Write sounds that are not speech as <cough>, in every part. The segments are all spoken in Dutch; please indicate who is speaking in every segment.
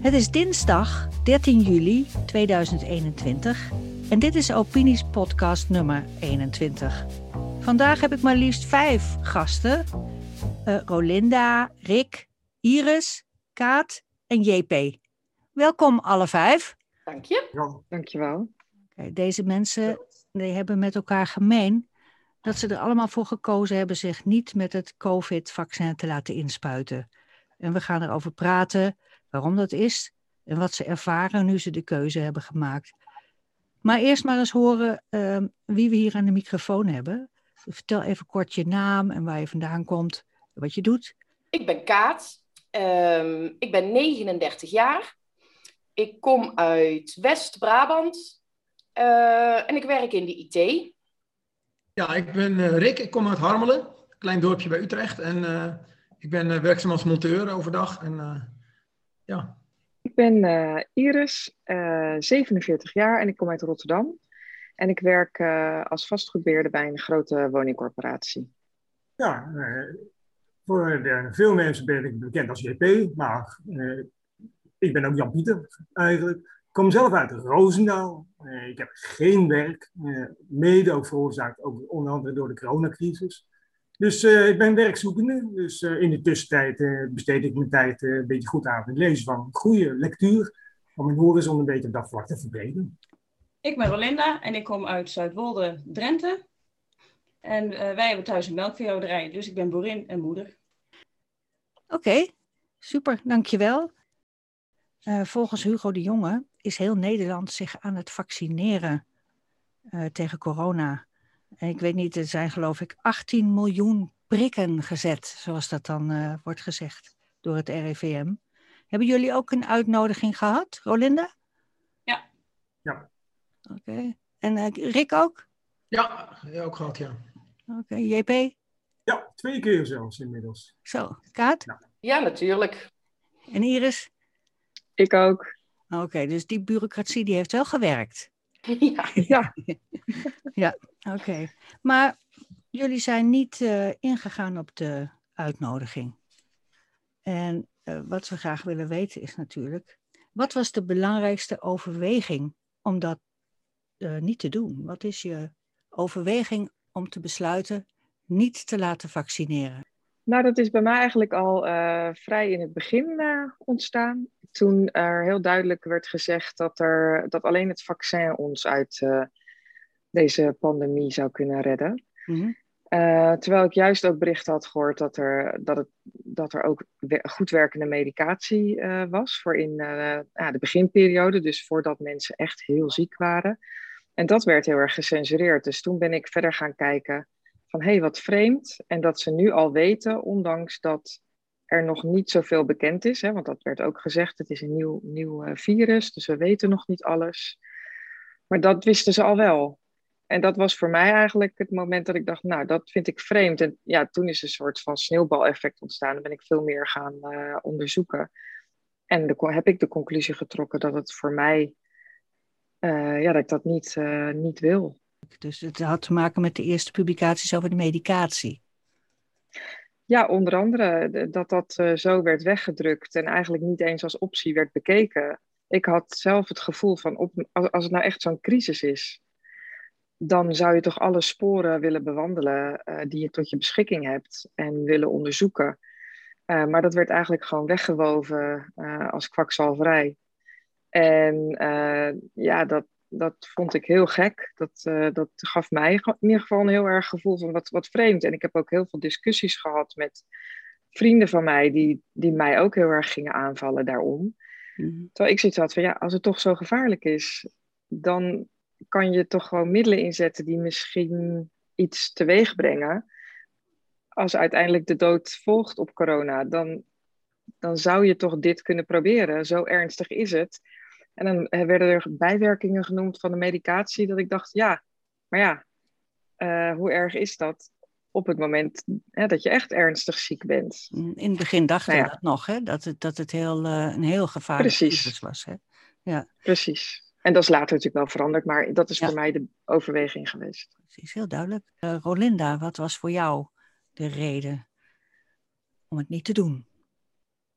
Speaker 1: Het is dinsdag 13 juli 2021 en dit is Opinies podcast nummer 21. Vandaag heb ik maar liefst vijf gasten. Uh, Rolinda, Rick, Iris, Kaat en JP. Welkom alle vijf.
Speaker 2: Dank je.
Speaker 3: Ja, dankjewel.
Speaker 1: Okay, deze mensen die hebben met elkaar gemeen dat ze er allemaal voor gekozen hebben zich niet met het COVID-vaccin te laten inspuiten. En we gaan erover praten waarom dat is en wat ze ervaren nu ze de keuze hebben gemaakt. Maar eerst maar eens horen uh, wie we hier aan de microfoon hebben. Vertel even kort je naam en waar je vandaan komt, wat je doet.
Speaker 2: Ik ben Kaat. Um, ik ben 39 jaar. Ik kom uit West-Brabant uh, en ik werk in de IT.
Speaker 3: Ja, ik ben uh, Rick. Ik kom uit Harmelen, een klein dorpje bij Utrecht. En uh, ik ben werkzaam als monteur overdag. En, ja.
Speaker 4: Ik ben Iris, 47 jaar en ik kom uit Rotterdam. En ik werk als vastgoedbeheerder bij een grote woningcorporatie.
Speaker 5: Ja, voor de, veel mensen ben ik bekend als JP, maar ik ben ook Jan Pieter eigenlijk. Ik kom zelf uit Roosendaal. Uh, ik heb geen werk, uh, mede ook veroorzaakt, ook onder andere door de coronacrisis. Dus uh, ik ben werkzoekende. Dus in de tussentijd besteed ik mijn tijd een beetje goed aan het lezen van goede lectuur. Om mijn horizon een beetje op dat vlak te verbreden.
Speaker 6: Ik ben Rolinda en ik kom uit Zuidwolde, Drenthe. En wij hebben thuis een melkveehouderij, dus ik ben boerin en moeder.
Speaker 1: Oké, okay, super, dankjewel. Uh, volgens Hugo de Jonge is heel Nederland zich aan het vaccineren uh, tegen corona. En ik weet niet, er zijn geloof ik 18 miljoen prikken gezet, zoals dat dan uh, wordt gezegd door het RIVM. Hebben jullie ook een uitnodiging gehad, Rolinda?
Speaker 6: Ja.
Speaker 5: Ja.
Speaker 1: Oké. Okay. En Rick ook?
Speaker 3: Ja, ook gehad, ja.
Speaker 1: Oké, okay. JP?
Speaker 5: Ja, twee keer zelfs inmiddels.
Speaker 1: Zo, Kaat?
Speaker 2: Ja, ja natuurlijk.
Speaker 1: En Iris?
Speaker 4: Ik ook.
Speaker 1: Oké, okay, dus die bureaucratie die heeft wel gewerkt. <laughs>
Speaker 2: Ja.
Speaker 4: Ja,
Speaker 1: ja oké. Maar jullie zijn niet uh, ingegaan op de uitnodiging. En uh, wat we graag willen weten is natuurlijk, wat was de belangrijkste overweging om dat uh, niet te doen? Wat is je overweging om te besluiten niet te laten vaccineren?
Speaker 4: Nou, dat is bij mij eigenlijk al uh, vrij in het begin uh, ontstaan. Toen er heel duidelijk werd gezegd dat, er, dat alleen het vaccin ons uit uh, deze pandemie zou kunnen redden.
Speaker 1: Mm-hmm.
Speaker 4: terwijl ik juist ook berichten had gehoord dat er, dat het, dat er ook goed werkende medicatie was voor in de beginperiode, dus voordat mensen echt heel ziek waren. En dat werd heel erg gecensureerd. Dus toen ben ik verder gaan kijken van hé, hey, wat vreemd. En dat ze nu al weten, ondanks dat er nog niet zoveel bekend is, hè, want dat werd ook gezegd, het is een nieuw, nieuw uh, virus, dus we weten nog niet alles. Maar dat wisten ze al wel. En dat was voor mij eigenlijk het moment dat ik dacht, nou, dat vind ik vreemd. En ja, toen is een soort van sneeuwbaleffect ontstaan. Dan ben ik veel meer gaan uh, onderzoeken. En de, heb ik de conclusie getrokken dat het voor mij, uh, ja, dat ik dat niet, niet wil.
Speaker 1: Dus het had te maken met de eerste publicaties over de medicatie.
Speaker 4: Ja, onder andere dat dat uh, zo werd weggedrukt en eigenlijk niet eens als optie werd bekeken. Ik had zelf het gevoel van, op, als het nou echt zo'n crisis is, dan zou je toch alle sporen willen bewandelen uh, die je tot je beschikking hebt en willen onderzoeken. Uh, maar dat werd eigenlijk gewoon weggewoven als kwakzalverij. En ja, dat, dat vond ik heel gek. Dat, uh, dat gaf mij in ieder geval een heel erg gevoel van wat, wat vreemd. En ik heb ook heel veel discussies gehad met vrienden van mij, die, die mij ook heel erg gingen aanvallen daarom.
Speaker 1: Mm.
Speaker 4: Terwijl ik zoiets had van ja, als het toch zo gevaarlijk is, dan kan je toch gewoon middelen inzetten die misschien iets teweeg brengen. Als uiteindelijk de dood volgt op corona, dan, dan zou je toch dit kunnen proberen. Zo ernstig is het. En dan werden er bijwerkingen genoemd van de medicatie, dat ik dacht, ja, maar ja, uh, hoe erg is dat op het moment hè, dat je echt ernstig ziek bent?
Speaker 1: In het begin dachten nou ja. we dat nog, hè? Dat, het, dat het heel, uh, een heel gevaarlijk virus was. Hè? Ja.
Speaker 4: Precies. En dat is later natuurlijk wel veranderd, maar dat is ja. voor mij de overweging geweest.
Speaker 1: Precies, heel duidelijk. Uh, Rolinda, wat was voor jou de reden om het niet te doen?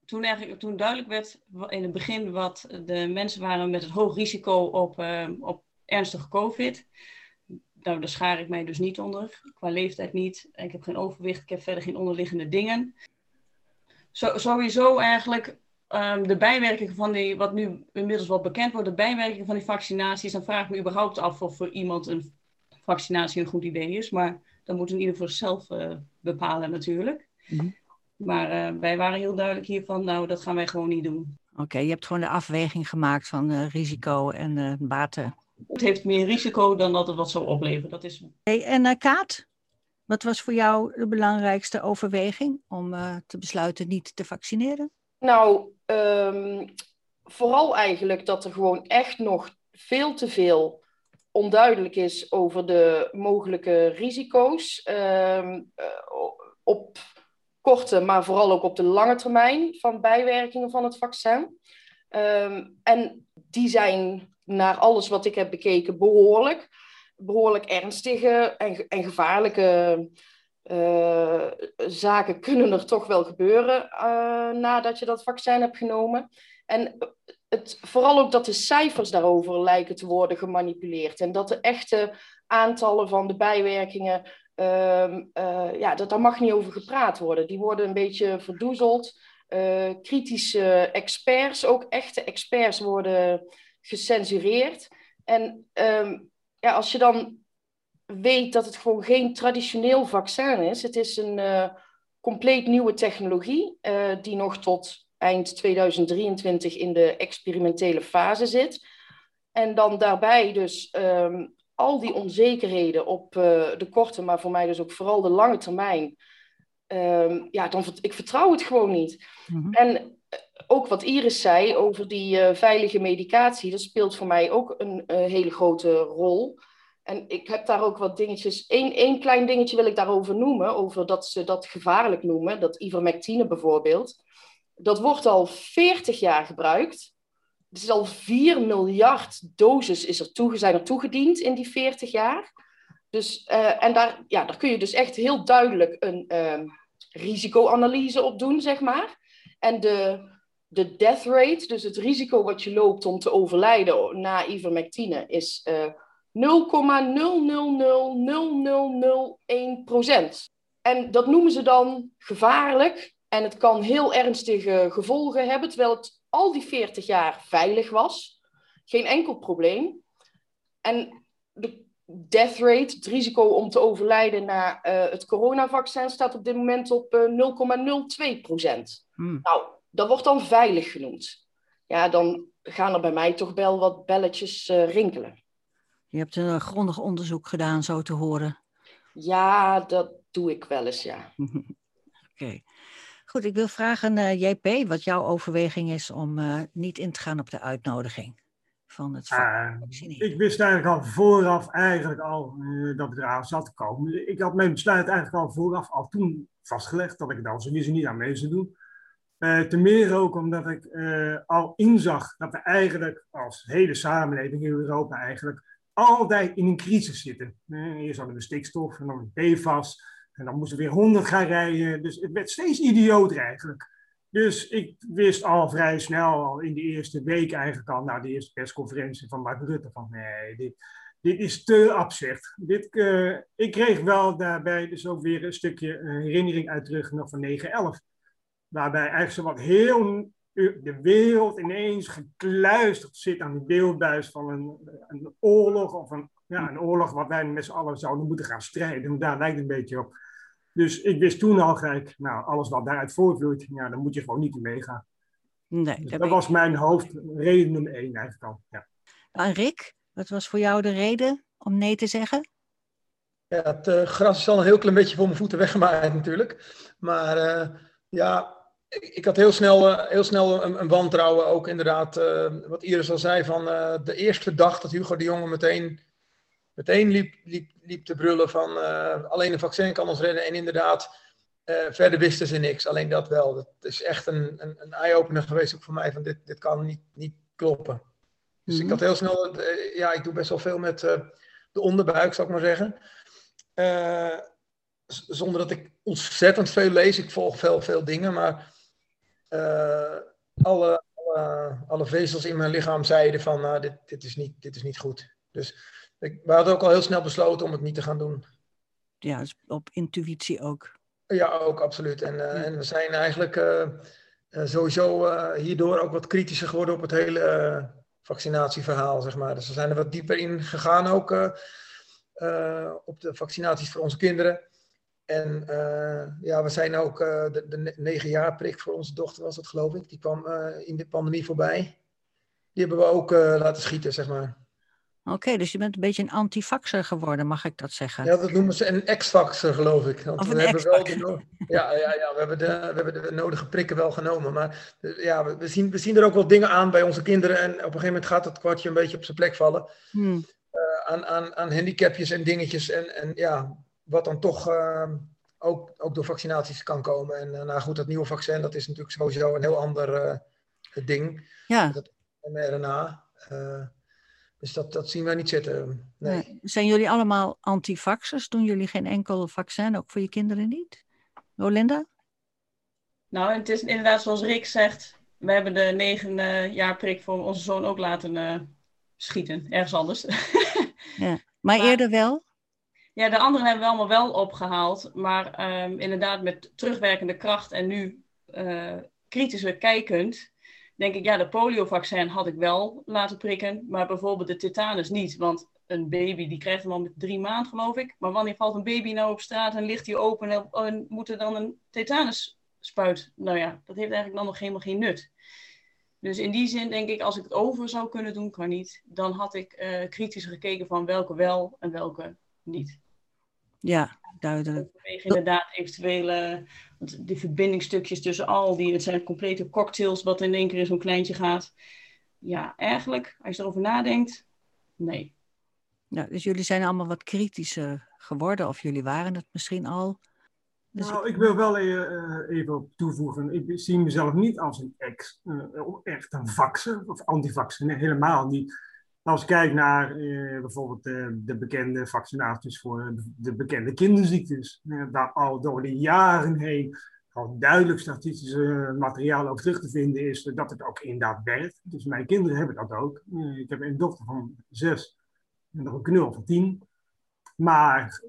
Speaker 6: Toen, eigenlijk, toen duidelijk werd in het begin wat de mensen waren met het hoog risico op, uh, op ernstige COVID. Nou, daar schaar ik mij dus niet onder. Qua leeftijd niet. Ik heb geen overwicht. Ik heb verder geen onderliggende dingen. Zo, sowieso eigenlijk um, de bijwerkingen van die, wat nu inmiddels wat bekend wordt, de bijwerkingen van die vaccinaties. Dan vraag ik me überhaupt af of voor iemand een vaccinatie een goed idee is. Maar dan moet in ieder geval zelf uh, bepalen natuurlijk. Mm maar uh, wij waren heel duidelijk hiervan, nou, dat gaan wij gewoon niet doen.
Speaker 1: Oké, je hebt gewoon de afweging gemaakt van uh, risico en uh, baten.
Speaker 6: Het heeft meer risico dan dat het wat zou opleveren. Dat is...
Speaker 1: Hey, en Kaat, wat was voor jou de belangrijkste overweging om te besluiten niet te vaccineren?
Speaker 2: Nou, um, vooral eigenlijk dat er gewoon echt nog veel te veel onduidelijk is over de mogelijke risico's. Um, op korte, maar vooral ook op de lange termijn van bijwerkingen van het vaccin. Um, en die zijn naar alles wat ik heb bekeken behoorlijk. Behoorlijk ernstige en, en gevaarlijke uh, zaken kunnen er toch wel gebeuren uh, nadat je dat vaccin hebt genomen. En het, vooral ook dat de cijfers daarover lijken te worden gemanipuleerd. En dat de echte aantallen van de bijwerkingen Um, uh, ja, dat, daar mag niet over gepraat worden. Die worden een beetje verdoezeld. Uh, kritische experts, ook echte experts, worden gecensureerd. En um, ja, als je dan weet dat het gewoon geen traditioneel vaccin is, het is een uh, compleet nieuwe technologie die nog tot eind 2023 in de experimentele fase zit. En dan daarbij dus um, al die onzekerheden op uh, de korte, maar voor mij dus ook vooral de lange termijn, um, ja, dan ik vertrouw het gewoon niet. Mm-hmm. En eh, ook wat Iris zei over die uh, veilige medicatie, dat speelt voor mij ook een uh, hele grote rol. En ik heb daar ook wat dingetjes. Eén één klein dingetje wil ik daarover noemen, over dat ze dat gevaarlijk noemen, dat ivermectine bijvoorbeeld. Dat wordt al 40 jaar gebruikt. Er is al 4 miljard doses is er toe, toegediend in die 40 jaar. Dus, uh, en daar, ja, daar kun je dus echt heel duidelijk een uh, risicoanalyse op doen, zeg maar. En de, de death rate, dus het risico wat je loopt om te overlijden na ivermectine, is uh, 0,0000001%. En dat noemen ze dan gevaarlijk. En het kan heel ernstige gevolgen hebben, terwijl het al die 40 jaar veilig was. Geen enkel probleem. En de death rate, het risico om te overlijden na uh, het coronavaccin, staat op dit moment op uh, 0,02 procent. Hmm. Nou, dat wordt dan veilig genoemd. Ja, dan gaan er bij mij toch wel wat belletjes uh, rinkelen.
Speaker 1: Je hebt een grondig onderzoek gedaan, zo te horen.
Speaker 2: Ja, dat doe ik wel eens, ja. <laughs>
Speaker 1: Oké. Okay. Goed, ik wil vragen, uh, eh, JP, wat jouw overweging is om uh, niet in te gaan op de uitnodiging van het uh,
Speaker 5: Ik wist eigenlijk al vooraf eigenlijk al uh, dat ik eraan zat te komen. Ik had mijn besluit eigenlijk al vooraf al toen vastgelegd dat ik dan sowieso niet aan mee zou doen. ten meer ook omdat ik al inzag dat we eigenlijk als hele samenleving in Europa eigenlijk altijd in een crisis zitten. eerst hadden we stikstof en dan PFAS. En dan moesten we weer 100 gaan rijden. Dus het werd steeds idioter eigenlijk. Dus ik wist al vrij snel, al in de eerste week eigenlijk al, na de eerste persconferentie van Mark Rutte, van nee, dit, dit is te absurd. Dit, uh, ik kreeg wel daarbij dus ook weer een stukje uh, herinnering uit terug nog van 9-11. Waarbij eigenlijk zo wat heel de wereld ineens gekluisterd zit aan die beeldbuis van een, een oorlog of een, ja, een oorlog wat wij met z'n allen zouden moeten gaan strijden. Daar lijkt het een beetje op. Dus ik wist toen al gelijk, nou, alles wat daaruit voortvloeit, ja, dan moet je gewoon niet in meegaan.
Speaker 1: Nee,
Speaker 5: dus dat was mijn hoofdreden nummer één eigenlijk al. Ja.
Speaker 1: En Rick, wat was voor jou de reden om nee te zeggen?
Speaker 3: Ja, het uh, gras is al een heel klein beetje voor mijn voeten weggemaaid natuurlijk. Maar uh, ja, ik, ik, had heel snel, uh, heel snel een, een, wantrouwen ook inderdaad. wat Iris al zei, van de eerste dag dat Hugo de Jonge meteen meteen liep, liep, liep te brullen van uh, alleen een vaccin kan ons redden. En inderdaad, uh, verder wisten ze niks. Alleen dat wel. Dat is echt een, een, een eye-opener geweest ook voor mij van dit, dit kan niet, niet kloppen. Dus mm -hmm. ik had heel snel, uh, ja, ik doe best wel veel met de onderbuik, zou ik maar zeggen. zonder dat ik ontzettend veel lees. Ik volg veel, veel dingen, maar alle, alle, alle, vezels in mijn lichaam zeiden van nou, dit, dit, is niet, dit is niet goed. Dus ik, we hadden ook al heel snel besloten om het niet te gaan doen.
Speaker 1: Ja, dus op intuïtie ook.
Speaker 3: Ja, ook absoluut. En, en we zijn eigenlijk sowieso hierdoor ook wat kritischer geworden op het hele vaccinatieverhaal, zeg maar. Dus we zijn er wat dieper in gegaan ook op de vaccinaties voor onze kinderen. En uh, ja, we zijn ook uh, de, de negen jaar prik voor onze dochter, was dat geloof ik. Die kwam uh, in de pandemie voorbij. Die hebben we ook laten schieten, zeg maar.
Speaker 1: Oké, okay, dus je bent een beetje een antifaxer geworden, mag ik dat zeggen?
Speaker 3: Ja, dat noemen ze een ex-faxer, geloof ik.
Speaker 1: Want of we hebben wel de,
Speaker 3: ja, ja, ja, we hebben, de, we hebben de nodige prikken wel genomen. Maar ja, we, we, zien, we zien er ook wel dingen aan bij onze kinderen. En op een gegeven moment gaat het kwartje een beetje op zijn plek vallen. Hmm. aan, aan, aan handicapjes en dingetjes. En, en ja, wat dan toch uh, ook, ook door vaccinaties kan komen. En uh, nou goed, dat nieuwe vaccin, dat is natuurlijk sowieso een heel ander ding.
Speaker 1: Ja.
Speaker 3: Dat mRNA. Dus dat, dat zien wij niet zitten. Nee. nee.
Speaker 1: Zijn jullie allemaal antivaxers? Doen jullie geen enkel vaccin, ook voor je kinderen niet? Rolinda?
Speaker 6: Nou, het is inderdaad zoals Rick zegt. We hebben de negen jaar prik voor onze zoon ook laten schieten. Ergens anders. <laughs>
Speaker 1: ja. Maar, maar eerder wel?
Speaker 6: Ja, de anderen hebben we allemaal wel opgehaald. Maar ehm, inderdaad, met terugwerkende kracht en nu uh, kritischer kijkend, denk ik, ja, de poliovaccin had ik wel laten prikken, maar bijvoorbeeld de tetanus niet. Want een baby, die krijgt hem al met drie maanden, geloof ik. Maar wanneer valt een baby nou op straat en ligt hij open en, moet er dan een tetanusspuit? Nou ja, dat heeft eigenlijk dan nog helemaal geen nut. Dus in die zin denk ik, als ik het over zou kunnen doen, kan niet, dan had ik uh, kritisch gekeken van welke wel en welke niet.
Speaker 1: Ja, duidelijk.
Speaker 6: Vanwege inderdaad eventuele, want die verbindingstukjes tussen al die, het zijn complete cocktails wat in één keer in zo'n kleintje gaat. Ja, eigenlijk, als je erover nadenkt, nee.
Speaker 1: Ja, dus jullie zijn allemaal wat kritischer geworden, of jullie waren het misschien al.
Speaker 5: Dus nou, ik wil wel even, even op toevoegen. Ik zie mezelf niet als een ex, uh, echt een vaxer of antivaxer. Nee, helemaal niet. Als ik kijk naar eh, bijvoorbeeld uh, de bekende vaccinaties voor de bekende kinderziektes, waar al door de jaren heen al duidelijk statistisch materiaal over terug te vinden is dat het ook inderdaad werkt. Dus mijn kinderen hebben dat ook. ik heb een dochter van zes en nog een knul van tien. Maar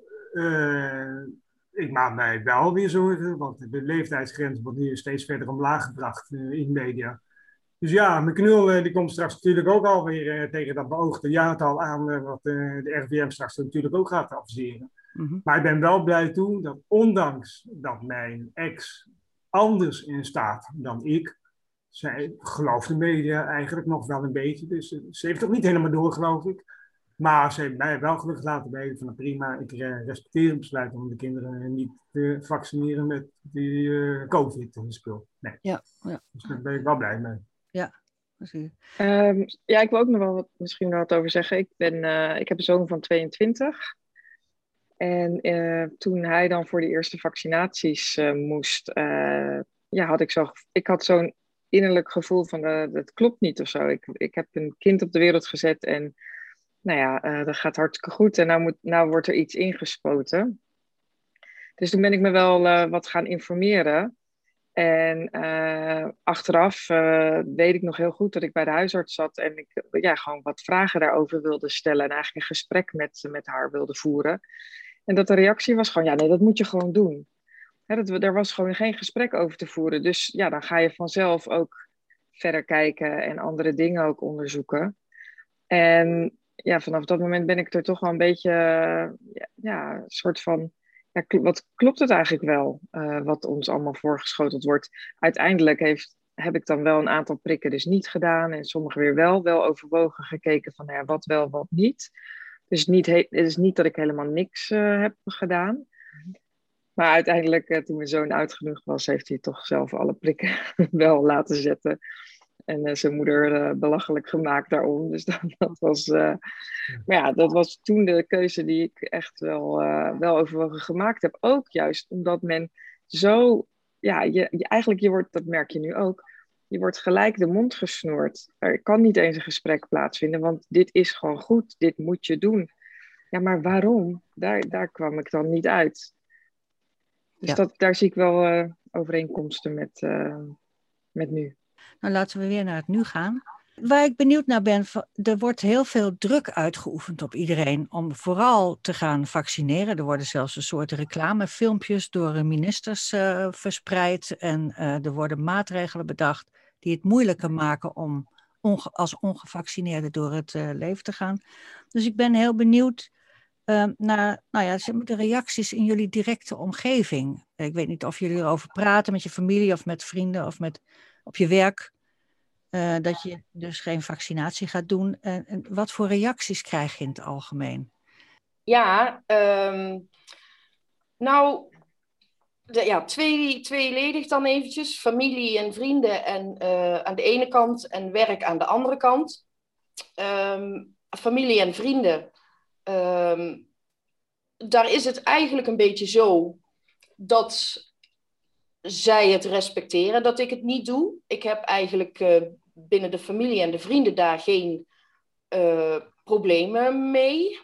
Speaker 5: ik maak mij wel weer zorgen, want de leeftijdsgrens wordt nu steeds verder omlaag gebracht in de media. Dus ja, mijn knul eh, die komt straks natuurlijk ook alweer uh, tegen dat beoogde jaartal aan, uh, wat de RVM straks natuurlijk ook gaat adviseren. Mm Maar ik ben wel blij toe dat ondanks dat mijn ex anders in staat dan ik, zij gelooft de media eigenlijk nog wel een beetje. Dus ze heeft toch niet helemaal door, geloof ik. Maar ze heeft mij wel gelukkig laten weten van prima, ik respecteer het besluit om de kinderen niet te vaccineren met die COVID-spul. Nee.
Speaker 1: Ja, ja.
Speaker 5: Dus daar ben ik wel blij mee.
Speaker 1: Ja.
Speaker 4: Um, ja, ik wil ook nog wel wat, misschien wel wat over zeggen. Ik, ben, uh, ik heb een zoon van 22. En uh, toen hij dan voor de eerste vaccinaties uh, moest, ja, had ik zo, ik had zo'n innerlijk gevoel van dat klopt niet of zo. Ik, ik heb een kind op de wereld gezet en nou ja, dat gaat hartstikke goed. En nou, moet, nou wordt er iets ingespoten. Dus toen ben ik me wel wat gaan informeren. En uh, achteraf uh, weet ik nog heel goed dat ik bij de huisarts zat en ik ja, gewoon wat vragen daarover wilde stellen en eigenlijk een gesprek met, met haar wilde voeren. En dat de reactie was gewoon, ja nee, dat moet je gewoon doen. Hè, dat, er was gewoon geen gesprek over te voeren. Dus ja, dan ga je vanzelf ook verder kijken en andere dingen ook onderzoeken. En ja, vanaf dat moment ben ik er toch wel een beetje, ja een soort van ja, wat klopt het eigenlijk wel, uh, wat ons allemaal voorgeschoteld wordt? Uiteindelijk heeft, heb ik dan wel een aantal prikken dus niet gedaan en sommige weer wel, wel overwogen gekeken van ja, wat wel, wat niet. Dus niet het is niet dat ik helemaal niks uh, heb gedaan. Maar uiteindelijk, uh, toen mijn zoon oud genoeg was, heeft hij toch zelf alle prikken <laughs> wel laten zetten. En uh, zijn moeder uh, belachelijk gemaakt daarom. Dus <laughs> dat, dat was. Uh, maar ja, dat was toen de keuze die ik echt wel, wel overwogen gemaakt heb. Ook juist omdat men zo. Ja, je, je, eigenlijk, je wordt, dat merk je nu ook. Je wordt gelijk de mond gesnoerd. Er kan niet eens een gesprek plaatsvinden, want dit is gewoon goed. Dit moet je doen. Ja, maar waarom? Daar, daar kwam ik dan niet uit. Dus
Speaker 1: Ja.
Speaker 4: dat, daar zie ik wel overeenkomsten met, met nu.
Speaker 1: Nou, laten we weer naar het nu gaan. Waar ik benieuwd naar ben, er wordt heel veel druk uitgeoefend op iedereen om vooral te gaan vaccineren. Er worden zelfs een soort reclamefilmpjes door ministers uh, verspreid en uh, er worden maatregelen bedacht die het moeilijker maken om als ongevaccineerde door het uh, leven te gaan. Dus ik ben heel benieuwd naar nou ja, de reacties in jullie directe omgeving. Ik weet niet of jullie erover praten met je familie of met vrienden of met, op je werk. Uh, dat je dus geen vaccinatie gaat doen. En wat voor reacties krijg je in het algemeen?
Speaker 2: Ja, um, nou, ja, twee, tweeledig dan eventjes. Familie en vrienden en, uh, aan de ene kant en werk aan de andere kant. Um, familie en vrienden, um, daar is het eigenlijk een beetje zo dat zij het respecteren dat ik het niet doe. Ik heb eigenlijk uh, binnen de familie en de vrienden daar geen uh, problemen mee.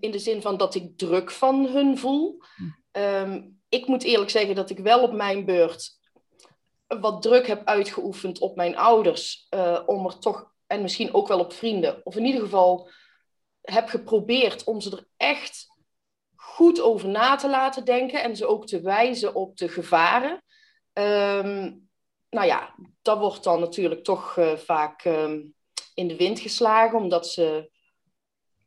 Speaker 2: In de zin van dat ik druk van hun voel. Um, ik moet eerlijk zeggen dat ik wel op mijn beurt wat druk heb uitgeoefend op mijn ouders. Uh, om er toch, en misschien ook wel op vrienden. Of in ieder geval heb geprobeerd om ze er echt goed over na te laten denken en ze ook te wijzen op de gevaren. Um, nou ja, dat wordt dan natuurlijk toch uh, vaak um, in de wind geslagen, omdat ze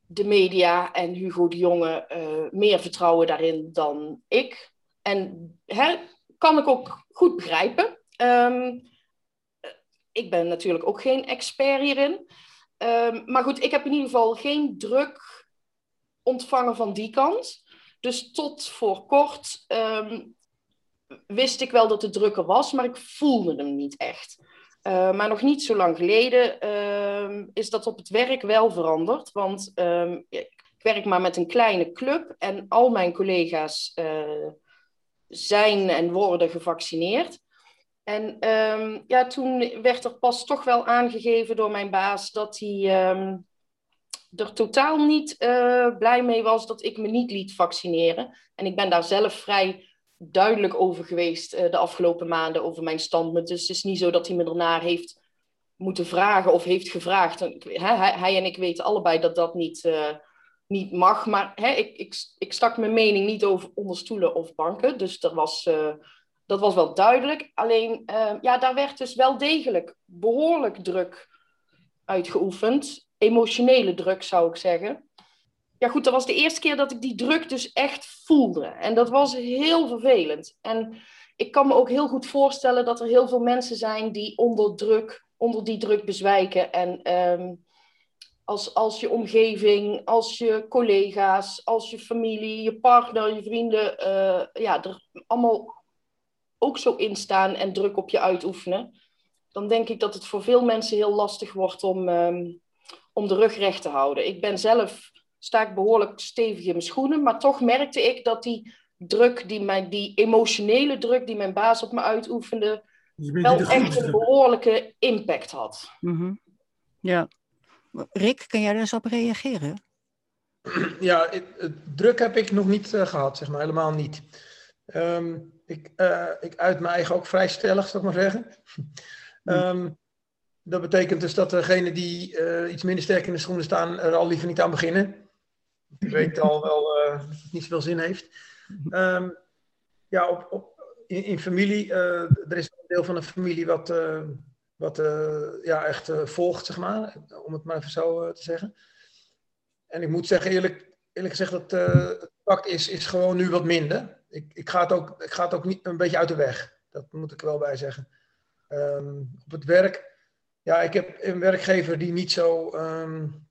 Speaker 2: de media en Hugo de Jonge uh, meer vertrouwen daarin dan ik. En hè, kan ik ook goed begrijpen. Um, ik ben natuurlijk ook geen expert hierin. maar goed, ik heb in ieder geval geen druk ontvangen van die kant. Dus tot voor kort um, wist ik wel dat het drukker was, maar ik voelde hem niet echt. Uh, maar nog niet zo lang geleden uh, is dat op het werk wel veranderd. Want uh, ik werk maar met een kleine club en al mijn collega's uh, zijn en worden gevaccineerd. En ehm, ja, toen werd er pas toch wel aangegeven door mijn baas dat hij ehm, er totaal niet uh, blij mee was dat ik me niet liet vaccineren. En ik ben daar zelf vrij duidelijk over geweest uh, de afgelopen maanden over mijn standpunt. Dus het is niet zo dat hij me ernaar heeft moeten vragen of heeft gevraagd. Hij, hij, en ik weten allebei dat dat niet, uh, niet mag. Maar ik, ik, ik stak mijn mening niet over onder stoelen of banken. Dus dat was, dat was wel duidelijk. Alleen, ja, daar werd dus wel degelijk behoorlijk druk uitgeoefend emotionele druk, zou ik zeggen. Ja, goed, dat was de eerste keer dat ik die druk dus echt voelde. En dat was heel vervelend. En ik kan me ook heel goed voorstellen dat er heel veel mensen zijn die onder druk, onder die druk bezwijken. En um, als, als je omgeving, als je collega's, als je familie, je partner, je vrienden, uh, ja, er allemaal ook zo in staan en druk op je uitoefenen. Dan denk ik dat het voor veel mensen heel lastig wordt om, um, om de rug recht te houden. Ik ben zelf, sta ik behoorlijk stevig in mijn schoenen, maar toch merkte ik dat die druk, die, mijn, die emotionele druk die mijn baas op me uitoefende, wel echt een behoorlijke impact had.
Speaker 1: Mm -hmm. Ja. Rick, kan jij daar eens op reageren? <clears throat>
Speaker 3: Ja, het, druk heb ik nog niet uh, gehad, zeg maar, helemaal niet. Um, ik, uh, ik uit mijn eigen ook vrij stellig, zou ik maar zeggen. Um, dat betekent dus dat degene die uh, iets minder sterk in de schoenen staan, er al liever niet aan beginnen. Ik weet al wel uh, dat het niet zoveel zin heeft. Um, ja, op, op, in, familie, uh, er is een deel van de familie wat, wat ja, echt volgt, zeg maar, om het maar even zo te zeggen. En ik moet zeggen, eerlijk, eerlijk gezegd, dat het pact is, is gewoon nu wat minder. Ik, ik, ga het ook, ik ga het ook niet een beetje uit de weg. Dat moet ik wel bij zeggen. Um, op het werk ja, ik heb een werkgever die niet zo. Um,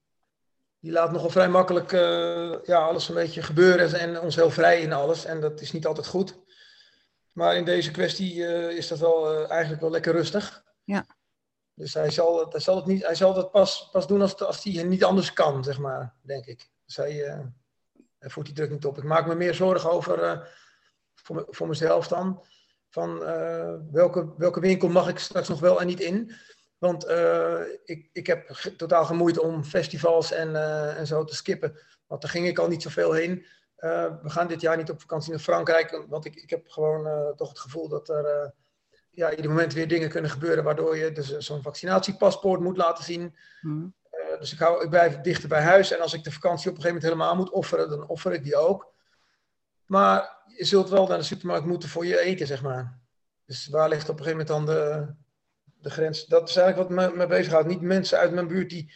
Speaker 3: die laat nogal vrij makkelijk uh, ja, alles een beetje gebeuren en ons heel vrij in alles. En dat is niet altijd goed. Maar in deze kwestie uh, is dat wel uh, eigenlijk wel lekker rustig.
Speaker 1: Ja.
Speaker 3: Dus hij zal, hij zal, het niet, hij zal dat pas, pas doen als, als hij niet anders kan, zeg maar, denk ik. Dus hij, hij voert die druk niet op. Ik maak me meer zorgen over, voor, voor mezelf dan. Van welke, welke winkel mag ik straks nog wel en niet in. Want uh, ik, ik heb totaal gemoeid om festivals en, uh, en zo te skippen. Want daar ging ik al niet zoveel heen. Uh, we gaan dit jaar niet op vakantie naar Frankrijk. Want ik, ik heb gewoon toch het gevoel dat er ja, ieder moment weer dingen kunnen gebeuren waardoor je dus zo'n vaccinatiepaspoort moet laten zien.
Speaker 1: Hmm.
Speaker 3: Dus ik, hou, ik blijf dichter bij huis. En als ik de vakantie op een gegeven moment helemaal moet offeren, dan offer ik die ook. Maar je zult wel naar de supermarkt moeten voor je eten, zeg maar. Dus waar ligt op een gegeven moment dan de, de grens? Dat is eigenlijk wat me, me bezighoudt. Niet mensen uit mijn buurt die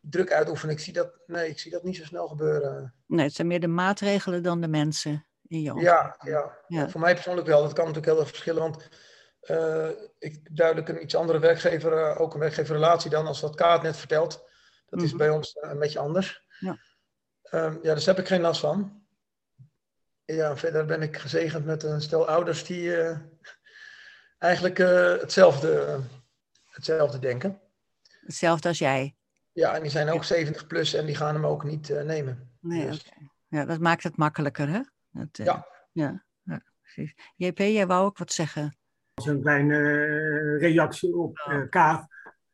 Speaker 3: druk uitoefenen. Ik zie dat, nee, ik zie dat niet zo snel gebeuren.
Speaker 1: Nee, het zijn meer de maatregelen dan de mensen in je
Speaker 3: Ja, ja.
Speaker 1: Ja.
Speaker 3: voor mij persoonlijk wel. Dat kan natuurlijk heel erg verschillen, want uh, ik duidelijk een iets andere werkgever, uh, ook een werkgeverrelatie dan als wat Kaat net vertelt. Dat is
Speaker 1: Mhm.
Speaker 3: bij ons uh, een beetje anders.
Speaker 1: Ja.
Speaker 3: Um, ja, dus daar heb ik geen last van. Ja, verder ben ik gezegend met een stel ouders die eh, eigenlijk hetzelfde, hetzelfde denken.
Speaker 1: Hetzelfde als jij.
Speaker 3: Ja, en die zijn ook 70 plus en die gaan hem ook niet nemen.
Speaker 1: Nee,
Speaker 3: Dus-
Speaker 1: oké. Ja, dat maakt het makkelijker, hè? Dat, eh,
Speaker 3: Ja.
Speaker 1: ja. ja, precies. JP, jij wou ook wat zeggen.
Speaker 5: als een kleine eh, reactie op eh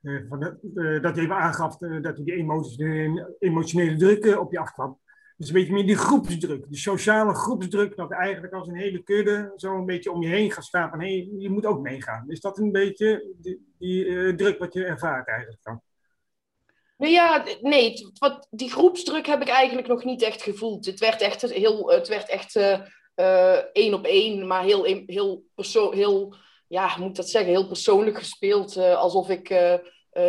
Speaker 5: eh, van dat, eh, dat hij even aangaf eh, dat hij die emotionele, emotionele druk eh, op je afkwam. Dus een beetje meer die groepsdruk, die sociale groepsdruk, dat eigenlijk als een hele kudde zo een beetje om je heen gaat staan van hé, je moet ook meegaan. Is dat een beetje die, die eh, druk wat je ervaart eigenlijk dan?
Speaker 2: Nou ja, nee, wat, die groepsdruk heb ik eigenlijk nog niet echt gevoeld. Het werd echt heel, het werd echt eh, één op één, maar heel, heel, perso heel, ja, moet dat zeggen, heel persoonlijk gespeeld. alsof ik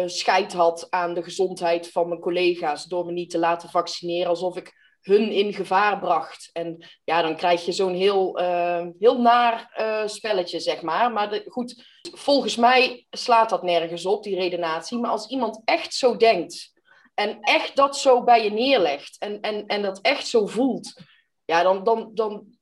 Speaker 2: scheid had aan de gezondheid van mijn collega's door me niet te laten vaccineren. Alsof ik hun in gevaar bracht. En ja, dan krijg je zo'n heel, eh, heel naar eh, spelletje, zeg maar. Maar goed, volgens mij slaat dat nergens op, die redenatie. Maar als iemand echt zo denkt en echt dat zo bij je neerlegt en, en, en dat echt zo voelt, ja, dan, dan, dan.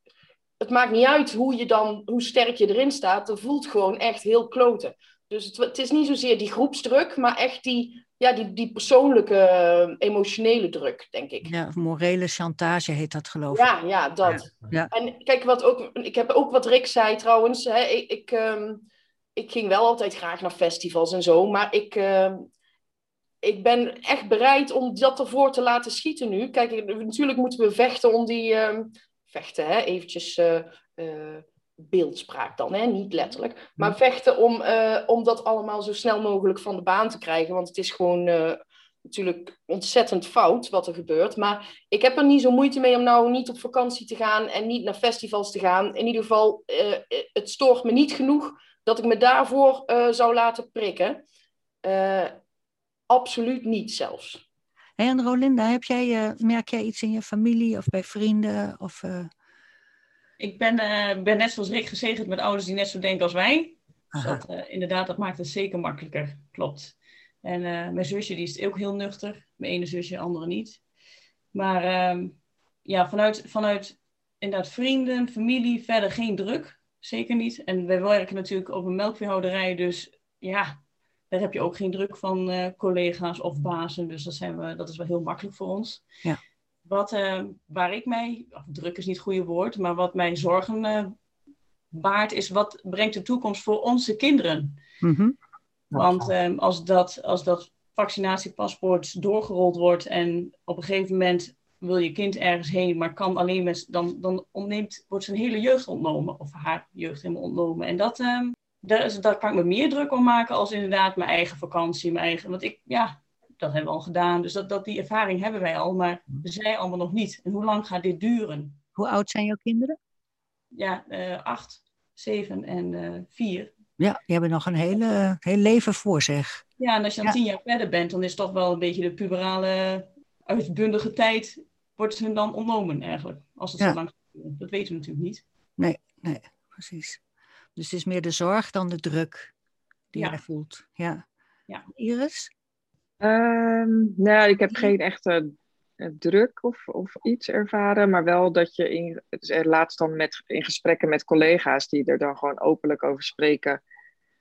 Speaker 2: Het maakt niet uit hoe, je dan, hoe sterk je erin staat. Het voelt gewoon echt heel kloten. Dus het is niet zozeer die groepsdruk, maar echt die, ja, die, die persoonlijke, eh, emotionele druk, denk ik.
Speaker 1: Ja, morele chantage heet dat, geloof ik.
Speaker 2: Ja, ja, dat.
Speaker 1: Ja.
Speaker 2: En kijk, wat ook, ik heb ook wat Rick zei trouwens. Hè, ik, ik, ehm, ik ging wel altijd graag naar festivals en zo, maar ik, ehm, ik ben echt bereid om dat ervoor te laten schieten nu. Kijk, natuurlijk moeten we vechten om die. ehm, vechten, hè, eventjes eh, eh, beeldspraak dan, hè, niet letterlijk. Maar vechten om, eh, om dat allemaal zo snel mogelijk van de baan te krijgen. Want het is gewoon eh, natuurlijk ontzettend fout wat er gebeurt. Maar ik heb er niet zo moeite mee om nou niet op vakantie te gaan en niet naar festivals te gaan. In ieder geval, eh, het stoort me niet genoeg dat ik me daarvoor zou laten prikken. Absoluut niet zelfs.
Speaker 1: Hey, en Rolinda, heb jij, merk jij iets in je familie of bij vrienden? Of,
Speaker 6: Ik ben, eh, ben net zoals Rick gezegend met ouders die net zo denken als wij. Dus dat, eh, inderdaad, dat maakt het zeker makkelijker. Klopt. En eh, mijn zusje die is ook heel nuchter. Mijn ene zusje, andere niet. Maar ehm, ja, vanuit, vanuit inderdaad vrienden, familie, verder geen druk. Zeker niet. En wij werken natuurlijk op een melkveehouderij. Dus ja, daar heb je ook geen druk van collega's of bazen. Dus dat, zijn we, dat is wel heel makkelijk voor ons.
Speaker 1: Ja.
Speaker 6: Wat, eh, waar ik mij, of druk is niet het goede woord, maar wat mij zorgen eh, baart, is wat brengt de toekomst voor onze kinderen?
Speaker 1: Mhm.
Speaker 6: Want ehm, als, dat, als dat vaccinatiepaspoort doorgerold wordt en op een gegeven moment wil je kind ergens heen, maar kan alleen met, dan, dan ontneemt, wordt zijn hele jeugd ontnomen, of haar jeugd helemaal ontnomen. En dat, ehm, daar, is, daar kan ik me meer druk om maken als inderdaad mijn eigen vakantie, mijn eigen, want ik, ja, dat hebben we al gedaan. Dus dat, dat, die ervaring hebben wij al, maar zij allemaal nog niet. En hoe lang gaat dit duren?
Speaker 1: Hoe oud zijn jouw kinderen?
Speaker 6: Ja, eh, acht, zeven en eh, vier.
Speaker 1: Ja, die hebben nog een hele, heel leven voor zich.
Speaker 6: Ja, en als je dan
Speaker 1: Ja.
Speaker 6: tien jaar verder bent, dan is toch wel een beetje de puberale, uitbundige tijd, wordt hun dan ontnomen eigenlijk. Als het
Speaker 1: Ja.
Speaker 6: zo lang duurt. Dat weten we natuurlijk niet.
Speaker 1: Nee, nee, precies. Dus het is meer de zorg dan de druk die
Speaker 6: Ja.
Speaker 1: jij voelt. Ja.
Speaker 6: Ja.
Speaker 1: Iris?
Speaker 4: Ehm, nou, ik heb geen echte eh, druk of, of iets ervaren, maar wel dat je in, eh, laatst dan met, in gesprekken met collega's die er dan gewoon openlijk over spreken,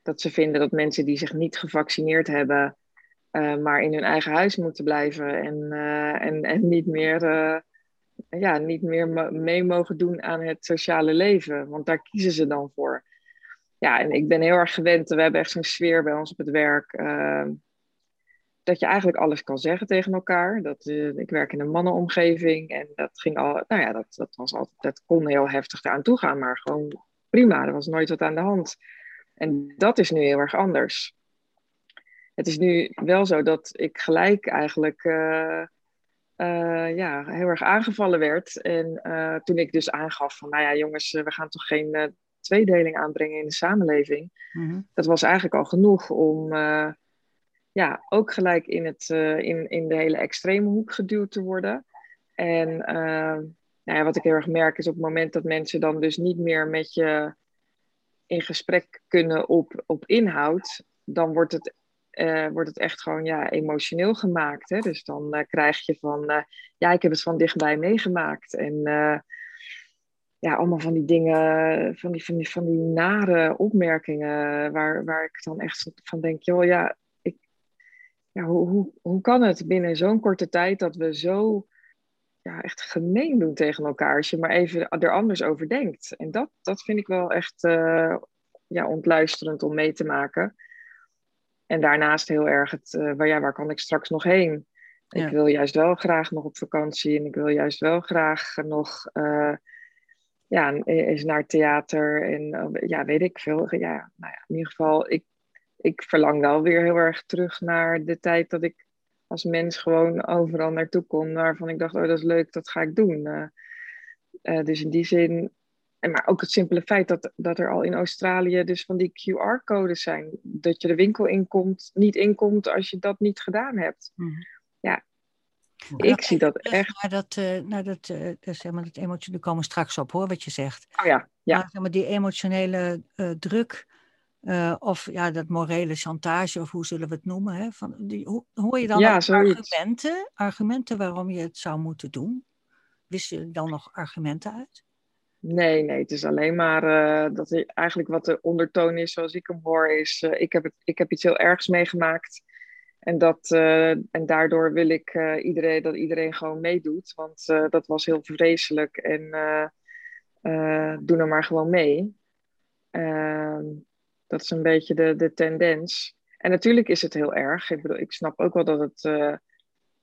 Speaker 4: dat ze vinden dat mensen die zich niet gevaccineerd hebben, eh, maar in hun eigen huis moeten blijven en, en, en niet meer, ja, niet meer mee mogen doen aan het sociale leven, want daar kiezen ze dan voor. Ja, en ik ben heel erg gewend, we hebben echt zo'n sfeer bij ons op het werk. Dat je eigenlijk alles kan zeggen tegen elkaar. Dat, eh, ik werk in een mannenomgeving en dat ging al, nou ja, dat, dat was altijd, dat kon heel heftig eraan toe gaan, maar gewoon prima, er was nooit wat aan de hand. En dat is nu heel erg anders. Het is nu wel zo dat ik gelijk eigenlijk uh, uh, ja, heel erg aangevallen werd. En toen ik dus aangaf van, nou ja jongens, we gaan toch geen tweedeling aanbrengen in de samenleving. Mm-hmm. Dat was eigenlijk al genoeg om ja, ook gelijk in, het, in, in de hele extreme hoek geduwd te worden. En nou ja, wat ik heel erg merk is op het moment dat mensen dan dus niet meer met je in gesprek kunnen op, op inhoud, dan wordt het, uh, wordt het echt gewoon ja, emotioneel gemaakt. Hè? Dus dan krijg je van, ja, ik heb het van dichtbij meegemaakt. En ja, allemaal van die dingen, van die, van die, van die nare opmerkingen, waar, waar ik dan echt van denk, joh, ja, ja hoe, hoe, hoe kan het binnen zo'n korte tijd dat we zo ja, echt gemeen doen tegen elkaar als je maar even er anders over denkt. En dat, dat vind ik wel echt uh, ja, ontluisterend om mee te maken. En daarnaast heel erg het, uh, waar, ja, waar kan ik straks nog heen? Ik wil juist wel graag nog op vakantie en ik wil juist wel graag nog uh, ja, eens naar theater en ja, weet ik veel. Ja, nou ja, in ieder geval, ik, ik verlang wel weer heel erg terug naar de tijd dat ik als mens gewoon overal naartoe kon waarvan ik dacht, oh dat is leuk, dat ga ik doen. Uh, uh, dus in die zin, en maar ook het simpele feit dat, dat er al in Australië dus van die QR-codes zijn, dat je de winkel inkomt, niet inkomt als je dat niet gedaan hebt. Mm. Ja, ik zie dat echt.
Speaker 1: Naar dat, uh, naar dat, uh, zeg maar, dat emotionele, komen straks op hoor, wat je zegt.
Speaker 4: Oh ja, ja.
Speaker 1: Maar, zeg maar, die emotionele uh, druk uh, of ja, dat morele chantage, of hoe zullen we het noemen? Hè? Van, die, ho hoor je dan ja, argumenten, argumenten waarom je het zou moeten doen? Wist je dan nog argumenten uit?
Speaker 4: Nee, nee, het is alleen maar uh, dat eigenlijk wat de ondertoon is, zoals ik hem hoor, is: uh, ik, heb het, ik heb iets heel ergs meegemaakt. En, dat, en daardoor wil ik iedereen, dat iedereen gewoon meedoet. Want dat was heel vreselijk. En doe er maar gewoon mee. Dat is een beetje de, de tendens. En natuurlijk is het heel erg. Ik bedoel, ik snap ook wel dat het, uh,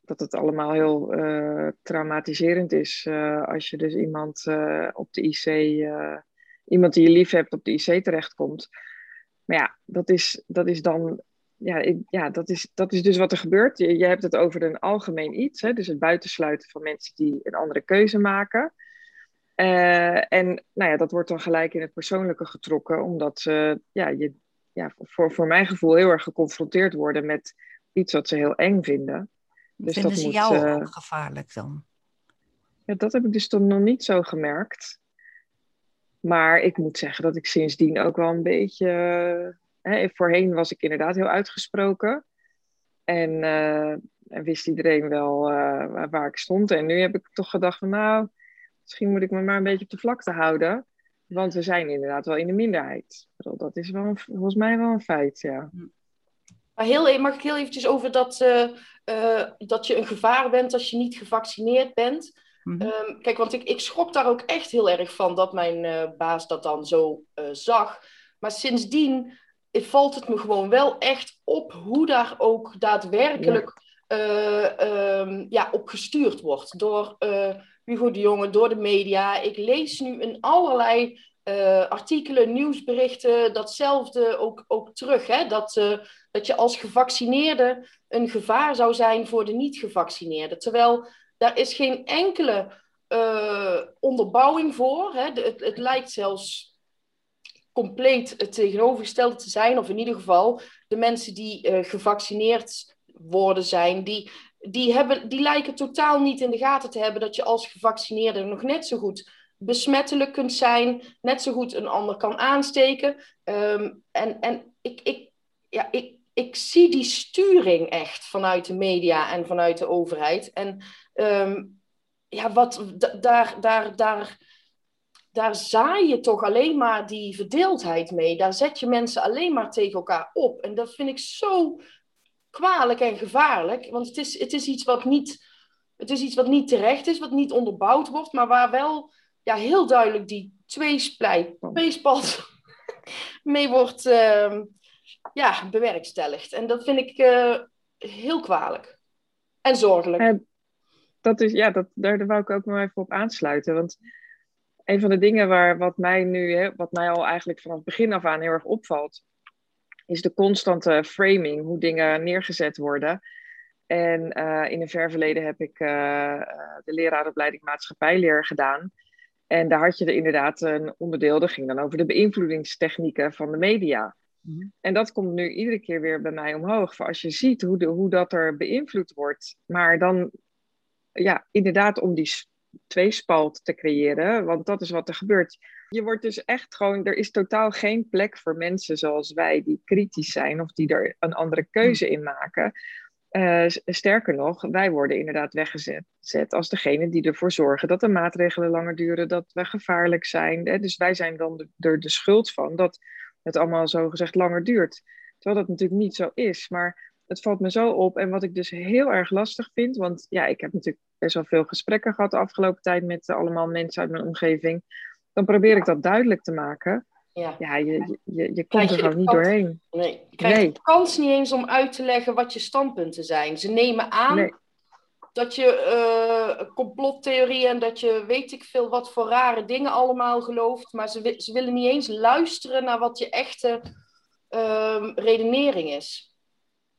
Speaker 4: dat het allemaal heel uh, traumatiserend is. Uh, als je dus iemand op de IC, iemand die je lief hebt, op de IC terechtkomt. Maar ja, dat is, dat is dan. Ja, ik, ja dat, is, dat is dus wat er gebeurt. Je, je hebt het over een algemeen iets. Hè, dus het buitensluiten van mensen die een andere keuze maken. Uh, en nou ja, dat wordt dan gelijk in het persoonlijke getrokken, omdat ze ja, je, ja, voor, voor mijn gevoel heel erg geconfronteerd worden met iets wat ze heel eng vinden.
Speaker 1: Dus vinden dat ze moet, jou uh, ook gevaarlijk dan?
Speaker 4: Ja, dat heb ik dus toch nog niet zo gemerkt. Maar ik moet zeggen dat ik sindsdien ook wel een beetje. Hè, voorheen was ik inderdaad heel uitgesproken. En, uh, en wist iedereen wel waar ik stond. En nu heb ik toch gedacht van nou misschien moet ik me maar een beetje op de vlakte houden. Want we zijn inderdaad wel in de minderheid. Dat is wel een, volgens mij wel een feit, ja.
Speaker 2: Maar heel, e-, mag ik heel eventjes over dat, uh, uh, dat je een gevaar bent als je niet gevaccineerd bent. Mm -hmm. kijk, want ik, ik schrok daar ook echt heel erg van dat mijn uh, baas dat dan zo zag. Maar sindsdien valt het me gewoon wel echt op hoe daar ook daadwerkelijk ja. Um, ja op gestuurd wordt. Door Hugo de Jonge, door de media. Ik lees nu in allerlei uh, artikelen, nieuwsberichten, datzelfde ook, ook terug. Hè? Dat, uh, dat je als gevaccineerde een gevaar zou zijn voor de niet-gevaccineerden. Terwijl daar is geen enkele uh, onderbouwing voor. Hè? Het, het lijkt zelfs compleet het tegenovergestelde te zijn. Of in ieder geval de mensen die gevaccineerd worden zijn, die die, hebben, die lijken totaal niet in de gaten te hebben dat je als gevaccineerde nog net zo goed besmettelijk kunt zijn, net zo goed een ander kan aansteken. Um, en en ik, ik, ja, ik, ik zie die sturing echt vanuit de media en vanuit de overheid. En um, ja, wat daar, daar, daar, daar zaai je toch alleen maar die verdeeldheid mee. Daar zet je mensen alleen maar tegen elkaar op. En dat vind ik zo kwalijk en gevaarlijk. Want het is, het is, iets, wat niet, het is iets wat niet terecht is, wat niet onderbouwd wordt, maar waar wel ja, heel duidelijk die tweespleit, tweespalt <laughs> mee wordt uh, ja, bewerkstelligd. En dat vind ik uh, heel kwalijk en zorgelijk.
Speaker 4: dat is, ja, dat, daar, daar wou ik ook nog even op aansluiten. Want een van de dingen waar, wat mij nu, hè, wat mij al eigenlijk vanaf het begin af aan heel erg opvalt, is de constante framing, hoe dingen neergezet worden. En uh, in een ver verleden heb ik uh, de leraaropleiding maatschappijleer gedaan. En daar had je er inderdaad een onderdeel, dat ging dan over de beïnvloedingstechnieken van de media. Mhm. En dat komt nu iedere keer weer bij mij omhoog. Voor als je ziet hoe, de, hoe dat er beïnvloed wordt, maar dan ja, inderdaad om die tweespalt te creëren, want dat is wat er gebeurt. Je wordt dus echt gewoon, er is totaal geen plek voor mensen zoals wij die kritisch zijn of die er een andere keuze in maken. Uh, sterker nog, wij worden inderdaad weggezet als degene die ervoor zorgen dat de maatregelen langer duren, dat we gevaarlijk zijn. Hè? Dus wij zijn dan er de schuld van dat het allemaal zo gezegd langer duurt. Terwijl dat natuurlijk niet zo is. Maar het valt me zo op. En wat ik dus heel erg lastig vind, want ja, ik heb natuurlijk best wel veel gesprekken gehad de afgelopen tijd met allemaal mensen uit mijn omgeving. Dan probeer ik dat duidelijk te maken. Ja, ja je, je, je komt er gewoon niet doorheen.
Speaker 2: Nee, je krijgt nee. de kans niet eens om uit te leggen wat je standpunten zijn. Ze nemen aan dat je uh, complottheorie en dat je weet ik veel wat voor rare dingen allemaal gelooft. Maar ze, ze willen niet eens luisteren naar wat je echte uh, redenering is.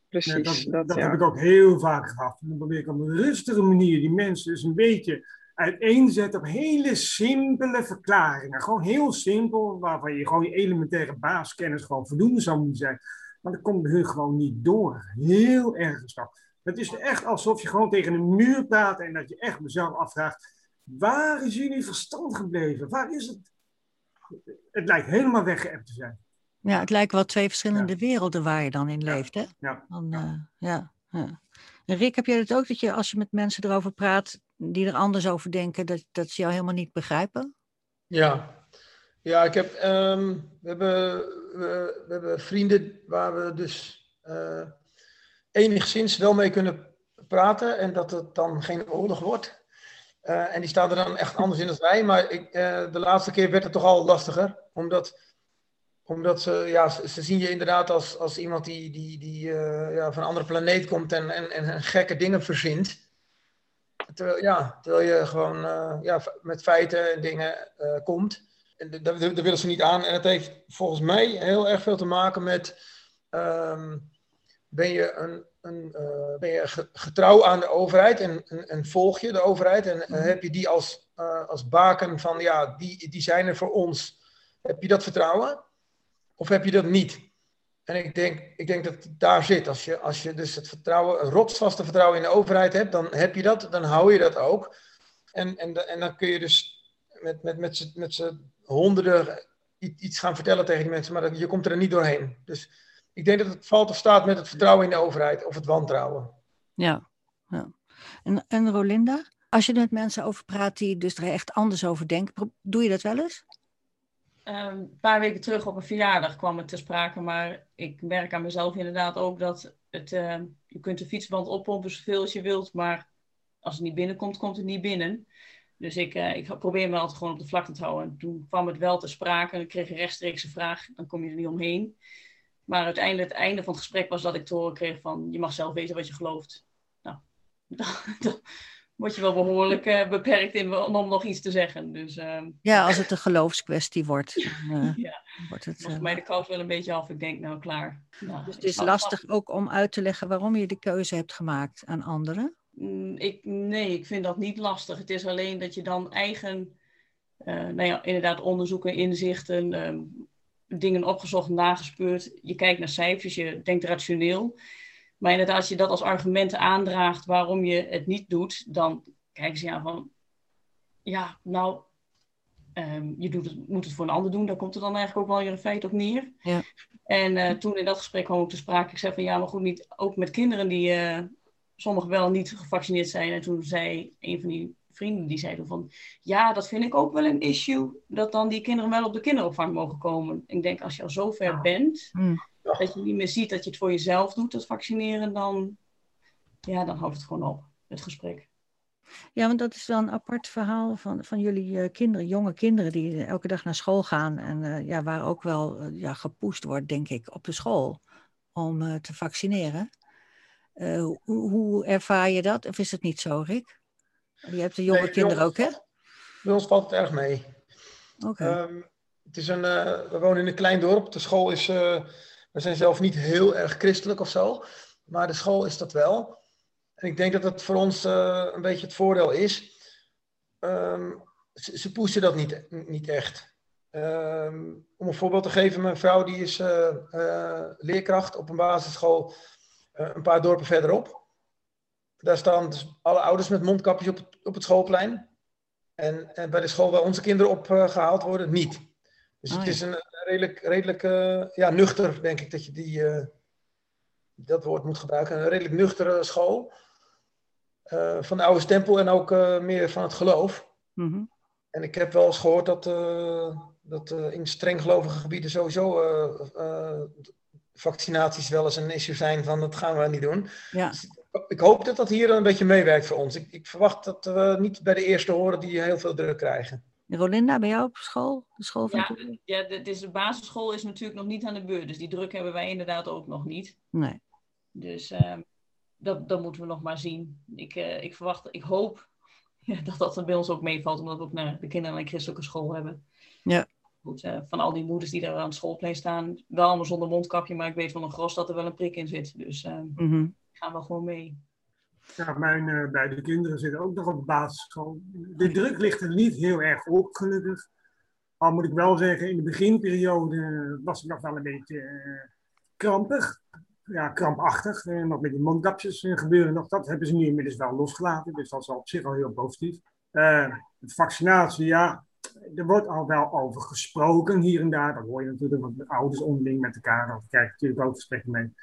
Speaker 5: Precies. dat, dat, heb ik ook heel vaak gehad. Dan probeer ik op een rustige manier die mensen dus een beetje uiteenzetten op hele simpele verklaringen. Gewoon heel simpel, waarvan je gewoon je elementaire basiskennis gewoon voldoende zou moeten zijn. Maar dat komt bij hun gewoon niet door. Heel erg gestap. Het is echt alsof je gewoon tegen een muur praat en dat je echt mezelf afvraagt: waar is jullie verstand gebleven? Waar is het? Het lijkt helemaal weggeëpt te zijn.
Speaker 1: Ja, het lijken wel twee verschillende werelden waar je dan in leeft. Hè?
Speaker 5: Ja.
Speaker 1: Dan, uh, ja. ja. En Rick, heb jij het ook dat je als je met mensen erover praat die er anders over denken, dat, dat ze jou helemaal niet begrijpen?
Speaker 3: Ja, ja ik heb, um, we, hebben, we, hebben vrienden waar we dus uh, enigszins wel mee kunnen praten en dat het dan geen oorlog wordt. Uh, en die staan er dan echt anders in dan wij, maar ik, de laatste keer werd het toch al lastiger, omdat omdat ze, ja, ze zien je inderdaad als, als iemand die, die, die ja, van een andere planeet komt en, en, en gekke dingen verzint. Terwijl, ja, terwijl je gewoon uh, ja, met feiten en dingen uh, komt. En daar, willen ze niet aan. En het heeft volgens mij heel erg veel te maken met... Um, ben je, een, een, ben je getrouw aan de overheid en, en, en volg je de overheid? En mm. heb je die als, als baken van, ja, die, die zijn er voor ons. Heb je dat vertrouwen? Of heb je dat niet? En ik denk, ik denk dat het daar zit. Als je, als je dus het vertrouwen, een rotsvaste vertrouwen in de overheid hebt, dan heb je dat, dan hou je dat ook. En, en, en dan kun je dus met, met, met z'n met honderden iets gaan vertellen tegen die mensen, maar dat, je komt er niet doorheen. Dus ik denk dat het valt of staat met het vertrouwen in de overheid of het wantrouwen.
Speaker 1: Ja, ja. En, en Rolinda, als je met mensen over praat die dus er echt anders over denken, doe je dat wel eens?
Speaker 6: Ehm, een paar weken terug op een verjaardag kwam het te sprake, maar ik merk aan mezelf inderdaad ook dat het, uh, je kunt de fietsband oppompen zoveel als je wilt, maar als het niet binnenkomt, komt het niet binnen. Dus ik, uh, ik probeer me altijd gewoon op de vlakte te houden. toen kwam het wel te sprake en ik kreeg een rechtstreekse vraag, dan kom je er niet omheen. Maar uiteindelijk het einde van het gesprek was dat ik te horen kreeg van, je mag zelf weten wat je gelooft. Nou, <laughs> word je wel behoorlijk uh, beperkt in om nog iets te zeggen. Dus, uh,
Speaker 1: ja, als het een geloofskwestie wordt.
Speaker 6: Ja, wordt het, uh, mij de kous wel een beetje af. Ik denk, nou klaar. Nou,
Speaker 1: dus het is lastig ook om uit te leggen waarom je de keuze hebt gemaakt aan anderen?
Speaker 6: Mm, ik, nee, ik vind dat niet lastig. Het is alleen dat je dan eigen, nou ja, inderdaad onderzoeken, inzichten, ehm, dingen opgezocht, nagespeurd. Je kijkt naar cijfers, je denkt rationeel. Maar inderdaad, als je dat als argument aandraagt waarom je het niet doet, dan kijken ze ja van, ja, nou, um, je doet het, moet het voor een ander doen. Daar komt het dan eigenlijk ook wel in feite op neer.
Speaker 1: Ja.
Speaker 6: En uh, toen in dat gesprek kwam ook te sprake, ik zei van ja, maar goed, niet, ook met kinderen die uh, sommigen wel niet gevaccineerd zijn. En toen zei een van die vrienden, die zei van, ja, dat vind ik ook wel een issue, dat dan die kinderen wel op de kinderopvang mogen komen. Ik denk, als je al zover bent, mm dat je niet meer ziet dat je het voor jezelf doet, dat vaccineren, dan, ja, dan houdt het gewoon op, het gesprek.
Speaker 1: Ja, want dat is wel een apart verhaal van, van jullie uh, kinderen, jonge kinderen die elke dag naar school gaan en uh, ja, waar ook wel uh, ja, gepoest wordt, denk ik, op de school om te vaccineren. Hoe, hoe, ervaar je dat? Of is het niet zo, Rick? Je hebt de jonge kinderen ook, hè?
Speaker 3: Bij ons valt het erg mee.
Speaker 1: Oké.
Speaker 3: Ehm, het is een, eh, we wonen in een klein dorp. De school is, eh, we zijn zelf niet heel erg christelijk of zo, maar de school is dat wel. En ik denk dat dat voor ons eh, een beetje het voordeel is. Ehm, ze, ze pushen dat niet, niet echt. Ehm, om een voorbeeld te geven, mijn vrouw die is eh, eh, leerkracht op een basisschool een paar dorpen verderop. Daar staan dus alle ouders met mondkapjes op het, op het schoolplein. En, en bij de school waar onze kinderen op eh, gehaald worden, niet. Dus
Speaker 1: Oh,
Speaker 3: het
Speaker 1: ja.
Speaker 3: is een redelijk, redelijk eh, ja, nuchter, denk ik, dat je die, eh, dat woord moet gebruiken. Een redelijk nuchtere school. Eh, van de oude stempel en ook meer van het geloof.
Speaker 1: Mhm.
Speaker 3: En ik heb wel eens gehoord dat, dat in strenggelovige gebieden sowieso vaccinaties wel eens een issue zijn van dat gaan we niet doen.
Speaker 1: Ja.
Speaker 3: Dus ik hoop dat dat hier een beetje meewerkt voor ons. Ik, ik verwacht dat we niet bij de eerste horen die heel veel druk krijgen.
Speaker 1: Rolinda, bij jou op school? De school van
Speaker 6: Ja,
Speaker 1: toen?
Speaker 6: ja de, het is, de basisschool is natuurlijk nog niet aan de beurt. Dus die druk hebben wij inderdaad ook nog niet.
Speaker 1: Nee.
Speaker 6: Dus ehm, dat, dat moeten we nog maar zien. Ik, eh, ik verwacht, ik hoop ja, <laughs> dat dat er bij ons ook meevalt, omdat we ook naar de kinderen en christelijke school hebben.
Speaker 1: Ja.
Speaker 6: Goed, eh, van al die moeders die daar aan het schoolplein staan, wel allemaal zonder mondkapje, maar ik weet van een gros dat er wel een prik in zit. Dus
Speaker 1: Mhm.
Speaker 6: gaan we gewoon mee.
Speaker 5: Ja, mijn eh, beide kinderen zitten ook nog op de basisschool. De druk ligt er niet heel erg op, gelukkig. Al moet ik wel zeggen, in de beginperiode was ik nog wel een beetje eh, krampig. Ja, krampachtig. En nog met die mondkapjes eh, gebeuren nog. Dat hebben ze nu inmiddels wel losgelaten. Dus dat is op zich al heel positief. Eh, vaccinatie, ja. Er wordt al wel over gesproken hier en daar. Dat hoor je natuurlijk, want de ouders onderling met elkaar. Daar krijg je natuurlijk ook gesprekken mee.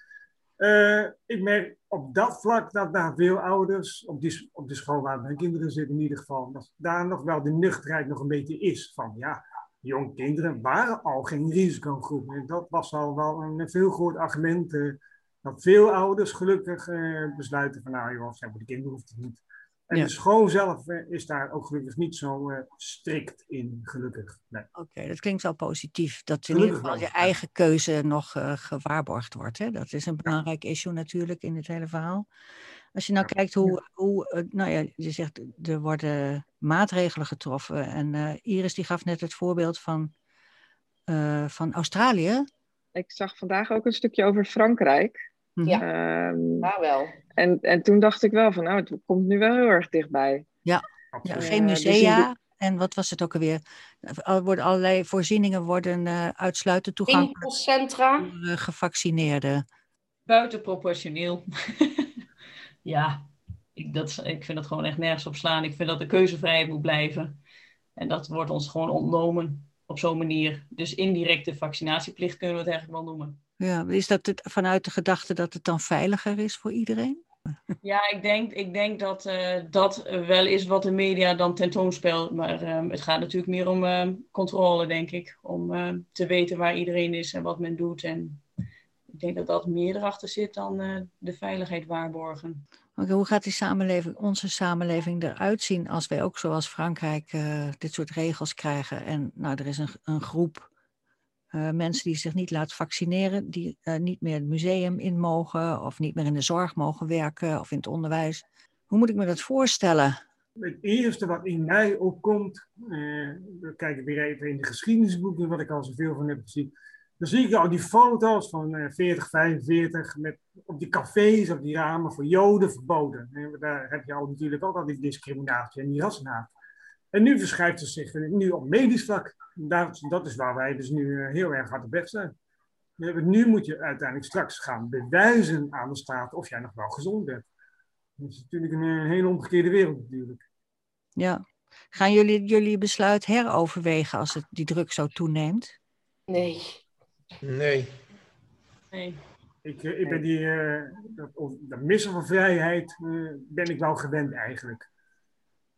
Speaker 5: Eh, ik merk op dat vlak dat daar veel ouders, op, die, op de school waar mijn kinderen zitten in ieder geval, dat daar nog wel de nuchterheid nog een beetje is. Van ja, jonge kinderen waren al geen risicogroep. En dat was al wel een veel groot argument. eh, dat veel ouders gelukkig eh, besluiten van nou joh, voor de kinderen hoeft het niet. En
Speaker 1: Ja.
Speaker 5: de school zelf eh, is daar ook gelukkig niet zo eh, strikt in, gelukkig. Nee.
Speaker 1: Oké, dat klinkt wel positief. Dat in ieder geval je
Speaker 5: wel, ja.
Speaker 1: eigen keuze nog eh, gewaarborgd wordt. Hè? Dat is een belangrijk issue natuurlijk in het hele verhaal. Als je nou
Speaker 5: Ja,
Speaker 1: kijkt hoe, hoe nou ja, je zegt er worden maatregelen getroffen. En eh, Iris die gaf net het voorbeeld van, eh, van Australië.
Speaker 4: Ik zag vandaag ook een stukje over Frankrijk.
Speaker 1: Mhm.
Speaker 2: Ja.
Speaker 4: Ehm,
Speaker 2: Maar wel.
Speaker 4: En, en toen dacht ik wel van, nou, het komt nu wel heel erg dichtbij.
Speaker 1: Ja,
Speaker 5: Absoluut.
Speaker 1: geen
Speaker 4: Eh, dus
Speaker 1: musea. En wat was het ook alweer? Er worden allerlei voorzieningen worden eh, uitsluitend toegankelijk
Speaker 2: Winkelcentra.
Speaker 1: voor eh, gevaccineerden.
Speaker 6: Buitenproportioneel. <laughs> ja, ik, dat, ik vind dat gewoon echt nergens op slaan. Ik vind dat de keuzevrijheid moet blijven. En dat wordt ons gewoon ontnomen op zo'n manier. Dus indirecte vaccinatieplicht kunnen we het eigenlijk wel noemen.
Speaker 1: Ja, is dat het, vanuit de gedachte dat het dan veiliger is voor iedereen?
Speaker 6: Ja, ik denk, ik denk dat eh, dat wel is wat de media dan tentoonspeelt. Maar ehm, het gaat natuurlijk meer om ehm, controle, denk ik. Om ehm, te weten waar iedereen is en wat men doet. En ik denk dat dat meer erachter zit dan eh, de veiligheid waarborgen.
Speaker 1: Hoe gaat die samenleving, onze samenleving eruit zien als wij ook zoals Frankrijk eh, dit soort regels krijgen? En nou, er is een, een groep eh, mensen die zich niet laten vaccineren, die eh, niet meer het museum in mogen of niet meer in de zorg mogen werken of in het onderwijs. Hoe moet ik me dat voorstellen?
Speaker 5: Het eerste wat in mij opkomt, eh, we kijken weer even in de geschiedenisboeken, wat ik al zoveel van heb gezien. Dan zie ik al die foto's van eh 40, 45, met op die cafés, op die ramen voor Joden verboden. En daar heb je al natuurlijk ook al die discriminatie en die rassenhaat. En nu verschuift het zich nu op medisch vlak. Daar, dat is waar wij dus nu eh, heel erg hard op weg zijn. We hebben- Nu moet je uiteindelijk straks gaan bewijzen aan de staat of jij nog wel gezond bent. Dat is natuurlijk een, eh, hele omgekeerde wereld natuurlijk.
Speaker 1: Ja. Gaan jullie jullie besluit heroverwegen als het, die druk zo toeneemt?
Speaker 2: Nee.
Speaker 3: Nee.
Speaker 6: Nee.
Speaker 5: Ik, eh, ik ben die, eh, dat, of- dat missen van vrijheid eh, ben ik wel gewend eigenlijk.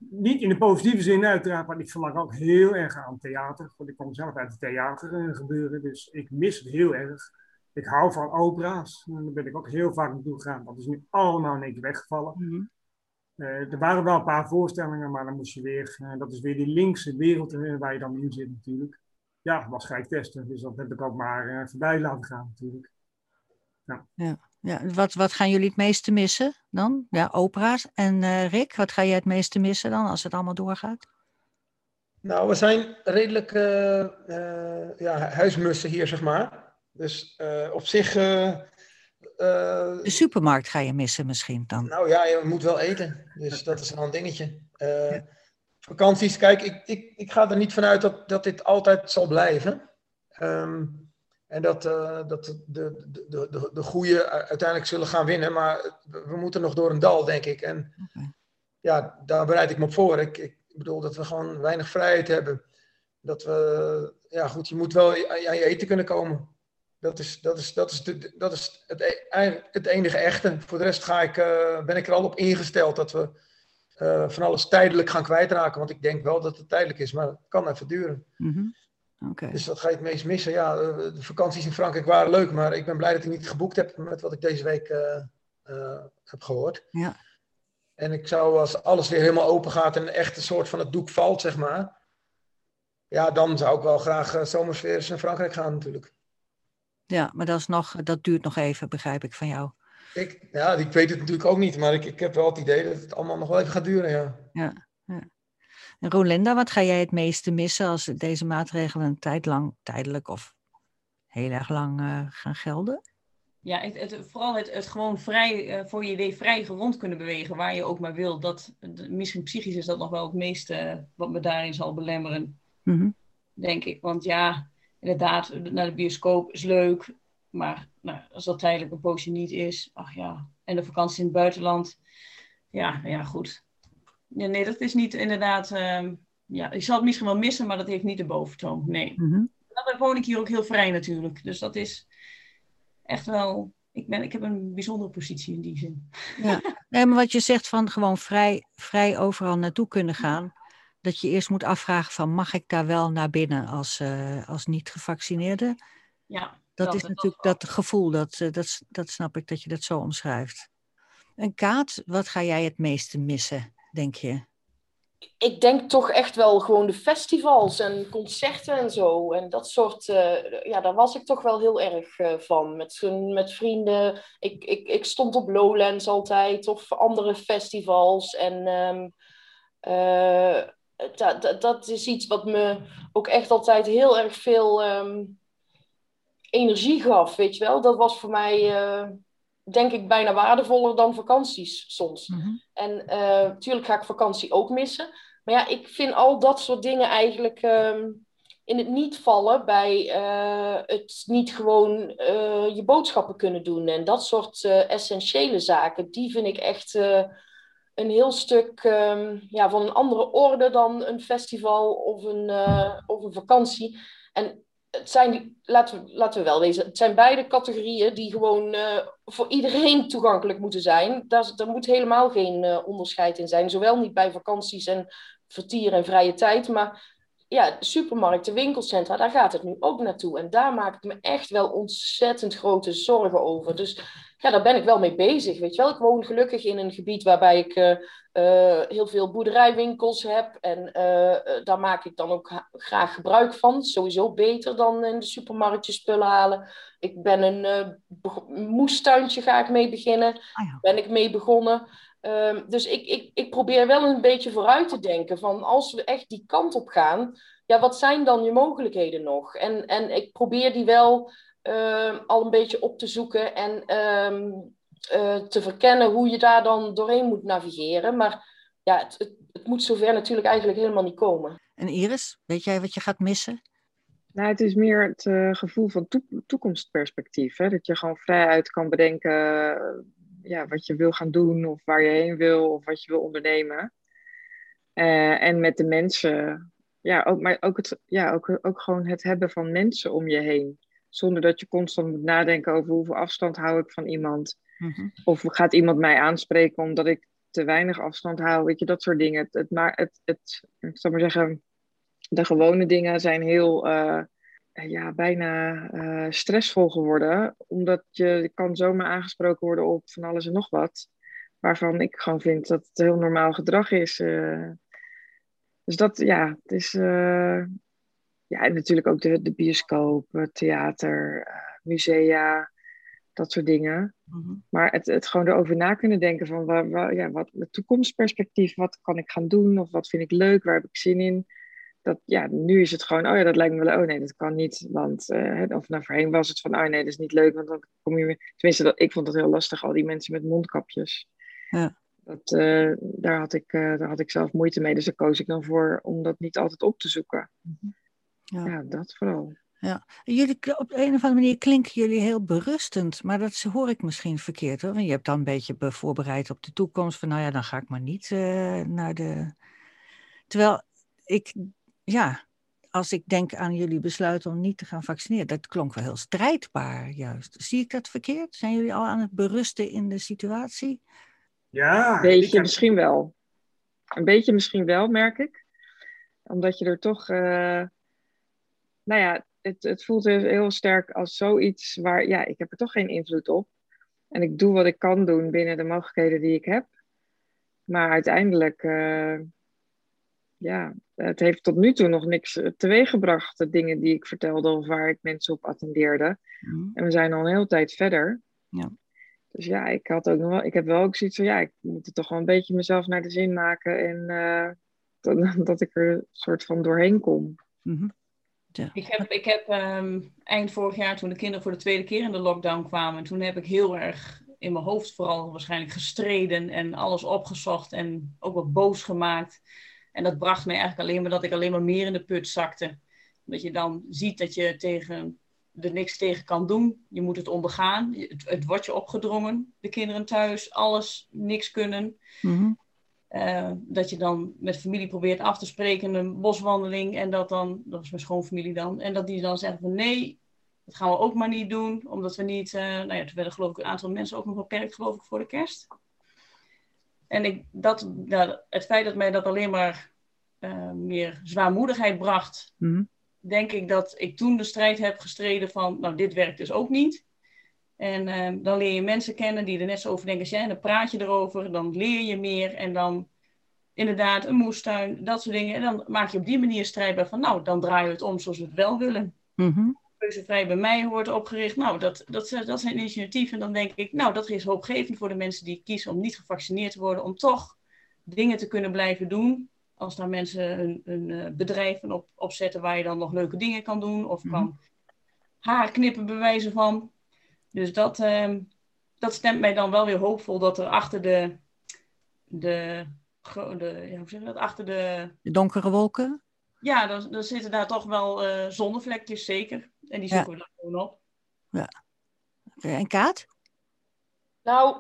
Speaker 5: Niet in de positieve zin uiteraard, maar ik verlang ook heel erg aan theater. Want ik kom zelf uit het theater eh, gebeuren, dus ik mis het heel erg. Ik hou van opera's, en daar ben ik ook heel vaak naartoe gegaan. Dat is nu allemaal in één keer weggevallen.
Speaker 1: Mhm.
Speaker 5: Eh, er waren wel een paar voorstellingen, maar dan moest je weer, eh, dat is weer die linkse wereld waar je dan in zit natuurlijk. Ja, was testen, dus dat heb ik ook maar voorbij laten gaan natuurlijk.
Speaker 1: Ja, wat, wat gaan jullie het meeste missen dan? Ja, opera's. En eh, Rick, wat ga jij het meeste missen dan als het allemaal doorgaat?
Speaker 3: Nou, we zijn redelijk uh, uh, ja, huismussen hier, zeg maar. Dus uh, op zich.
Speaker 1: de supermarkt ga je missen misschien dan?
Speaker 3: Nou ja, je moet wel eten. Dus dat is wel een dingetje. Ja. Vakanties, kijk, ik, ik, ik ga er niet vanuit dat, dat dit altijd zal blijven. Um, en dat, dat de, de, de, de, de goede uiteindelijk zullen gaan winnen. Maar we moeten nog door een dal, denk ik. En okay. ja, daar bereid ik me op voor. Ik, ik bedoel dat we gewoon weinig vrijheid hebben. Dat we, ja goed, je moet wel aan je eten kunnen komen. Dat is, dat is, dat is, de, dat is het, e-, het enige echte. Voor de rest ga ik, uh, ben ik er al op ingesteld dat we uh, van alles tijdelijk gaan kwijtraken. Want ik denk wel dat het tijdelijk is, maar het kan even duren.
Speaker 1: Mm -hmm. Okay.
Speaker 3: Dus dat ga je het meest missen. Ja, de vakanties in Frankrijk waren leuk, maar ik ben blij dat ik niet geboekt heb met wat ik deze week uh, heb gehoord.
Speaker 1: Ja.
Speaker 3: En ik zou, als alles weer helemaal open gaat en echt een soort van het doek valt, zeg maar. Ja, dan zou ik wel graag uh, zomers weer eens naar Frankrijk gaan natuurlijk.
Speaker 1: Ja, maar dat, is nog, dat duurt nog even, begrijp ik van jou.
Speaker 3: Ik, ja, ik weet het natuurlijk ook niet, maar ik, ik heb wel het idee dat het allemaal nog wel even gaat duren, ja.
Speaker 1: Ja, ja. En Rolinda, wat ga jij het meeste missen als deze maatregelen een tijd lang, tijdelijk of heel erg lang uh, gaan gelden?
Speaker 6: ja, het, het, vooral het, het gewoon vrij, uh, voor je idee vrij rond kunnen bewegen waar je ook maar wil. Dat, misschien psychisch is dat nog wel het meeste wat me daarin zal belemmeren,
Speaker 1: mm -hmm.
Speaker 6: denk ik. Want ja, inderdaad, naar de bioscoop is leuk, maar nou, als dat tijdelijk een poosje niet is, ach ja. En de vakantie in het buitenland, ja, nou ja, goed. Ja, nee, dat is niet inderdaad, uh, ja, ik zal het misschien wel missen, maar dat heeft niet de boventoon, nee.
Speaker 1: Mm -hmm.
Speaker 6: Dan woon ik hier ook heel vrij natuurlijk, dus dat is echt wel. Ik, ben, ik heb een bijzondere positie in die zin.
Speaker 1: Ja, <laughs> nee, maar wat je zegt van gewoon vrij, vrij overal naartoe kunnen gaan. Dat je eerst moet afvragen van mag ik daar wel naar binnen als, uh, als niet-gevaccineerde?
Speaker 6: Ja.
Speaker 1: Dat, dat is natuurlijk dat, dat gevoel, dat, uh, dat, dat snap ik dat je dat zo omschrijft. En Kaat, wat ga jij het meeste missen, denk je?
Speaker 2: ik denk toch echt wel gewoon de festivals en concerten en zo. En dat soort, uh, ja, daar was ik toch wel heel erg uh, van. Met, met vrienden. Ik, ik, ik stond op Lowlands altijd of andere festivals. En um, uh, dat, dat is iets wat me ook echt altijd heel erg veel um, energie gaf, weet je wel. Dat was voor mij denk ik bijna waardevoller dan vakanties soms.
Speaker 1: Mm -hmm.
Speaker 2: En natuurlijk ga ik vakantie ook missen. Maar ja, ik vind al dat soort dingen eigenlijk um, in het niet vallen bij uh, het niet gewoon uh, je boodschappen kunnen doen. En dat soort uh, essentiële zaken, die vind ik echt een heel stuk um, ja, van een andere orde dan een festival of een, of een vakantie. En het zijn, laten we, laten we wel wezen, het zijn beide categorieën die gewoon uh, voor iedereen toegankelijk moeten zijn. Daar, moet helemaal geen uh, onderscheid in zijn. Zowel niet bij vakanties en vertier en vrije tijd, maar ja, supermarkten, winkelcentra, daar gaat het nu ook naartoe. En daar maak ik me echt wel ontzettend grote zorgen over. Dus ja, daar ben ik wel mee bezig. Weet je wel, ik woon gelukkig in een gebied waarbij ik uh, uh, heel veel boerderijwinkels heb. En uh, daar maak ik dan ook graag gebruik van. Sowieso beter dan in de supermarktje spullen halen. Ik ben een moestuintje ga ik mee beginnen.
Speaker 1: Ja.
Speaker 2: Ben ik mee begonnen. Um, dus ik, ik, ik probeer wel een beetje vooruit te denken van als we echt die kant op gaan, ja, wat zijn dan je mogelijkheden nog? En, en ik probeer die wel uh, al een beetje op te zoeken en um, uh, te verkennen hoe je daar dan doorheen moet navigeren. Maar ja, het, het, het, moet zover natuurlijk eigenlijk helemaal niet komen.
Speaker 1: En Iris, weet jij wat je gaat missen?
Speaker 4: Nou, het is meer het uh, gevoel van to toekomstperspectief. Hè? Dat je gewoon vrijuit kan bedenken ja, wat je wil gaan doen of waar je heen wil of wat je wil ondernemen. Uh, en met de mensen, ja, ook, maar ook, het, ja ook, ook gewoon het hebben van mensen om je heen. Zonder dat je constant moet nadenken over hoeveel afstand hou ik van iemand.
Speaker 1: Mm -hmm.
Speaker 4: Of gaat iemand mij aanspreken omdat ik te weinig afstand hou. Weet je, dat soort dingen. Het, het, maar het, het, ik zal maar zeggen, de gewone dingen zijn heel, uh, ja, bijna uh, stressvol geworden. Omdat je kan zomaar aangesproken worden op van alles en nog wat. Waarvan ik gewoon vind dat het heel normaal gedrag is. Uh, dus dat, ja, het is... Uh, ja, en natuurlijk ook de, de bioscoop, theater, musea, dat soort dingen.
Speaker 1: Mm -hmm.
Speaker 4: Maar het, het gewoon erover na kunnen denken van waar, waar, ja, wat het toekomstperspectief, wat kan ik gaan doen of wat vind ik leuk, waar heb ik zin in. Dat, ja, nu is het gewoon, oh ja, dat lijkt me wel, oh nee, dat kan niet. Want, uh, of nou voorheen was het van, oh nee, dat is niet leuk, want dan kom je weer... Tenminste, dat, ik vond het heel lastig, al die mensen met mondkapjes.
Speaker 1: Ja.
Speaker 4: Dat, uh, daar, had ik, uh, daar had ik zelf moeite mee, dus daar koos ik dan voor om dat niet altijd op te zoeken. Ja, ja dat vooral.
Speaker 1: Ja, jullie, op een of andere manier klinken jullie heel berustend, maar dat hoor ik misschien verkeerd hoor. Want je hebt dan een beetje voorbereid op de toekomst van, nou ja, dan ga ik maar niet naar de. Terwijl ik, ja, als ik denk aan jullie besluit om niet te gaan vaccineren, dat klonk wel heel strijdbaar juist. Zie ik dat verkeerd? Zijn jullie al aan het berusten in de situatie?
Speaker 5: Ja,
Speaker 4: een beetje misschien wel. Een beetje misschien wel, merk ik. Omdat je er toch, uh, nou ja, het, het voelt heel sterk als zoiets waar, ja, ik heb er toch geen invloed op. En ik doe wat ik kan doen binnen de mogelijkheden die ik heb. Maar uiteindelijk, uh, ja, het heeft tot nu toe nog niks teweeggebracht, de dingen die ik vertelde of waar ik mensen op attendeerde. Mm. En we zijn al een hele tijd verder.
Speaker 1: Ja.
Speaker 4: Dus ja, ik had ook nog wel, ik heb wel ook zoiets van, ja, ik moet het toch wel een beetje mezelf naar de zin maken en uh, <laughs> dat, dat, ik er een soort van doorheen kom.
Speaker 1: Mm -hmm.
Speaker 6: Ja. Ik heb, ik heb um, eind vorig jaar, toen de kinderen voor de tweede keer in de lockdown kwamen, toen heb ik heel erg in mijn hoofd vooral waarschijnlijk gestreden en alles opgezocht en ook wat boos gemaakt. En dat bracht mij eigenlijk alleen maar dat ik alleen maar meer in de put zakte. Dat je dan ziet dat je tegen, er niks tegen kan doen. Je moet het ondergaan. Het, het wordt je opgedrongen. De kinderen thuis, alles, niks kunnen.
Speaker 1: Mm -hmm.
Speaker 6: Uh, dat je dan met familie probeert af te spreken, een boswandeling. En dat dan, dat is mijn schoonfamilie dan. En dat die dan zeggen van nee, dat gaan we ook maar niet doen. Omdat we niet, uh, nou ja, er werden geloof ik een aantal mensen ook nog beperkt geloof ik voor de kerst. En ik, dat, nou, het feit dat mij dat alleen maar uh, meer zwaarmoedigheid bracht.
Speaker 1: Mm -hmm.
Speaker 6: Denk ik dat ik toen de strijd heb gestreden van, nou dit werkt dus ook niet. En uh, dan leer je mensen kennen die er net zo over denken als jij. En dan praat je erover, dan leer je meer. En dan inderdaad een moestuin, dat soort dingen. En dan maak je op die manier strijdbaar van, nou, dan draaien we het om zoals we het wel willen.
Speaker 1: Mm -hmm.
Speaker 6: Keuzevrij bij mij wordt opgericht. Nou, dat, dat, dat zijn initiatieven. En dan denk ik, nou, dat is hoopgevend voor de mensen die kiezen om niet gevaccineerd te worden. Om toch dingen te kunnen blijven doen. Als daar mensen een, een bedrijf op, opzetten waar je dan nog leuke dingen kan doen. Of mm kan haar knippen bewijzen van. Dus dat, uh, dat stemt mij dan wel weer hoopvol dat er achter de, de, de ja, hoe zeg je dat, achter de...
Speaker 1: De donkere wolken?
Speaker 6: Ja, dan, dan zitten daar toch wel uh, zonnevlekjes, zeker. En die zoeken ja. we dan gewoon op.
Speaker 1: Ja. Okay. En Kaat?
Speaker 2: Nou,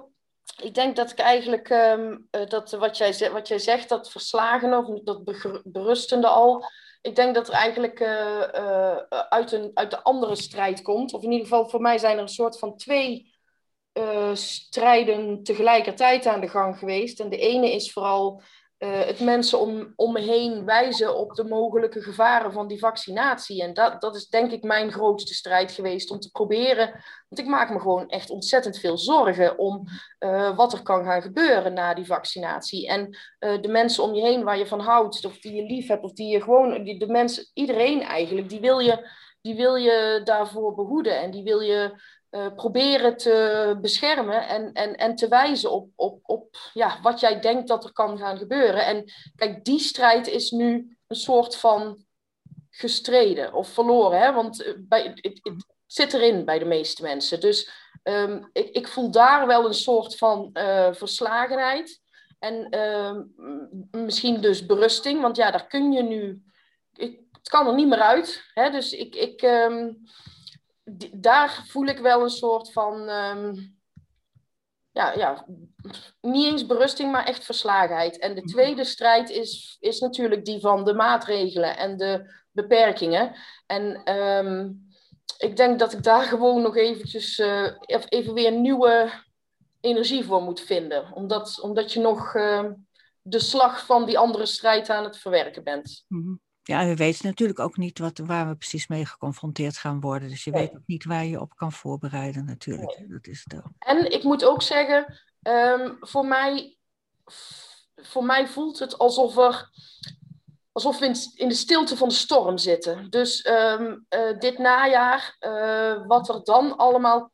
Speaker 2: ik denk dat ik eigenlijk, um, dat wat jij, wat jij zegt, dat verslagen of dat berustende al, ik denk dat er eigenlijk uh, uh, uit, een, uit de andere strijd komt. Of in ieder geval, voor mij zijn er een soort van twee uh, strijden tegelijkertijd aan de gang geweest. En de ene is vooral het mensen om, om me heen wijzen op de mogelijke gevaren van die vaccinatie. En dat, dat is denk ik mijn grootste strijd geweest om te proberen. Want ik maak me gewoon echt ontzettend veel zorgen om uh, wat er kan gaan gebeuren na die vaccinatie. En uh, de mensen om je heen waar je van houdt, of die je lief hebt, of die je gewoon, die, de mensen, iedereen eigenlijk, die wil je, die wil je daarvoor behoeden. En die wil je uh, proberen te beschermen en, en, en te wijzen op, op, op ja, wat jij denkt dat er kan gaan gebeuren. En kijk, die strijd is nu een soort van gestreden of verloren. Hè? Want bij, het, zit erin bij de meeste mensen. Dus um, ik, ik voel daar wel een soort van uh, verslagenheid. En uh, misschien dus berusting, want ja, daar kun je nu. Het kan er niet meer uit. Hè? Dus ik, ik, um, daar voel ik wel een soort van. Um, ja, ja, niet eens berusting, maar echt verslagenheid. En de tweede strijd is, is natuurlijk die van de maatregelen en de beperkingen. En um, ik denk dat ik daar <laughs> gewoon nog eventjes uh, even weer nieuwe energie voor moet vinden. Omdat, omdat je nog uh, de slag van die andere strijd aan het verwerken bent.
Speaker 1: Mm -hmm. Ja, we weten natuurlijk ook niet wat, waar we precies mee geconfronteerd gaan worden. Dus je nee. weet ook niet waar je op kan voorbereiden natuurlijk. Nee. Dat is het ook.
Speaker 2: En ik moet ook zeggen, um, voor, mij, voor mij voelt het alsof er alsof we in, de stilte van de storm zitten. Dus um, uh, dit najaar, uh, wat er dan allemaal